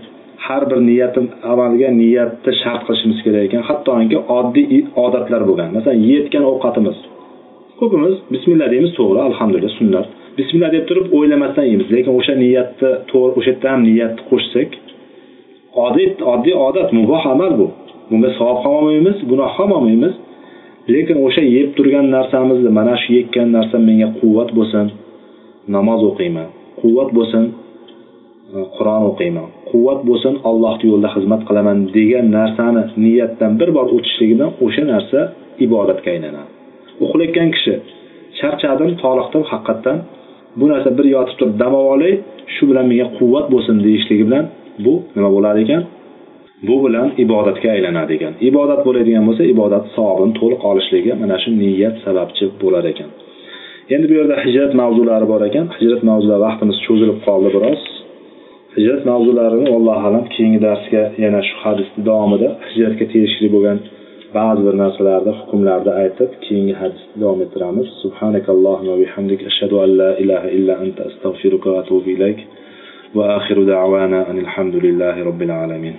Har bir niyatim amalga niyatni shart qilishimiz kerak ekan. Hattoki oddiy odatlar bo'lgan. Masalan yeyotgan ovqatimiz. Ko'pimiz bismillah deymiz to'g'ri alhamdulillah sunnat. Bismillah deb turib o'ylamasdan yeymiz. Lekin o'sha niyatni to'g'ri o'sha yerda ham niyatni qo'shsak oddiy oddiy odat muboh amal bu. Bunga savob ham olmaymiz gunoh ham olmaymiz. Lekin o'sha yeb turgan narsamizni mana shu yekkan narsam menga quvvat bo'lsin namoz o'qiyman. Quvvat bo'lsin e, qur'on o'qiyman. Quvvat bo'lsin allohni yo'lida xizmat qilaman degan narsani niyatdan bir bor o'tishligidan o'sha narsa ibodatga aylanadi. Uxlayotgan kishi charchadim toliqdim haqiqatdan. Bu narsa bir yotib turib dam olay shu bilan menga quvvat bo'lsin deyishligi bilan bu nima bo'lar ekan? Bu bilan ibodatga aylanadi ekan. Ibodat bo'ladigan bo'lsa ibodat savobini to'liq olishligi mana shu niyat sababchi bo'lar ekan. Endi bu yerda hijrat mavzulari bor ekan. Hijrat mavzulari vaqtimiz cho'zilib qoldi biroz. Hijrat mavzularini allohu alam keyingi darsga yana shu hadisni davomida hijratga tegishli bo'lgan ba'zi bir narsalarda hukmlarni aytib keyingi hadisni davom ettiramiz. Subhanakallohumma bihamdik ashhadu an la ilaha illa anta astag'firuka va atubu ilayk. Va axiru da'wana anil hamdulillahi robbil alamin.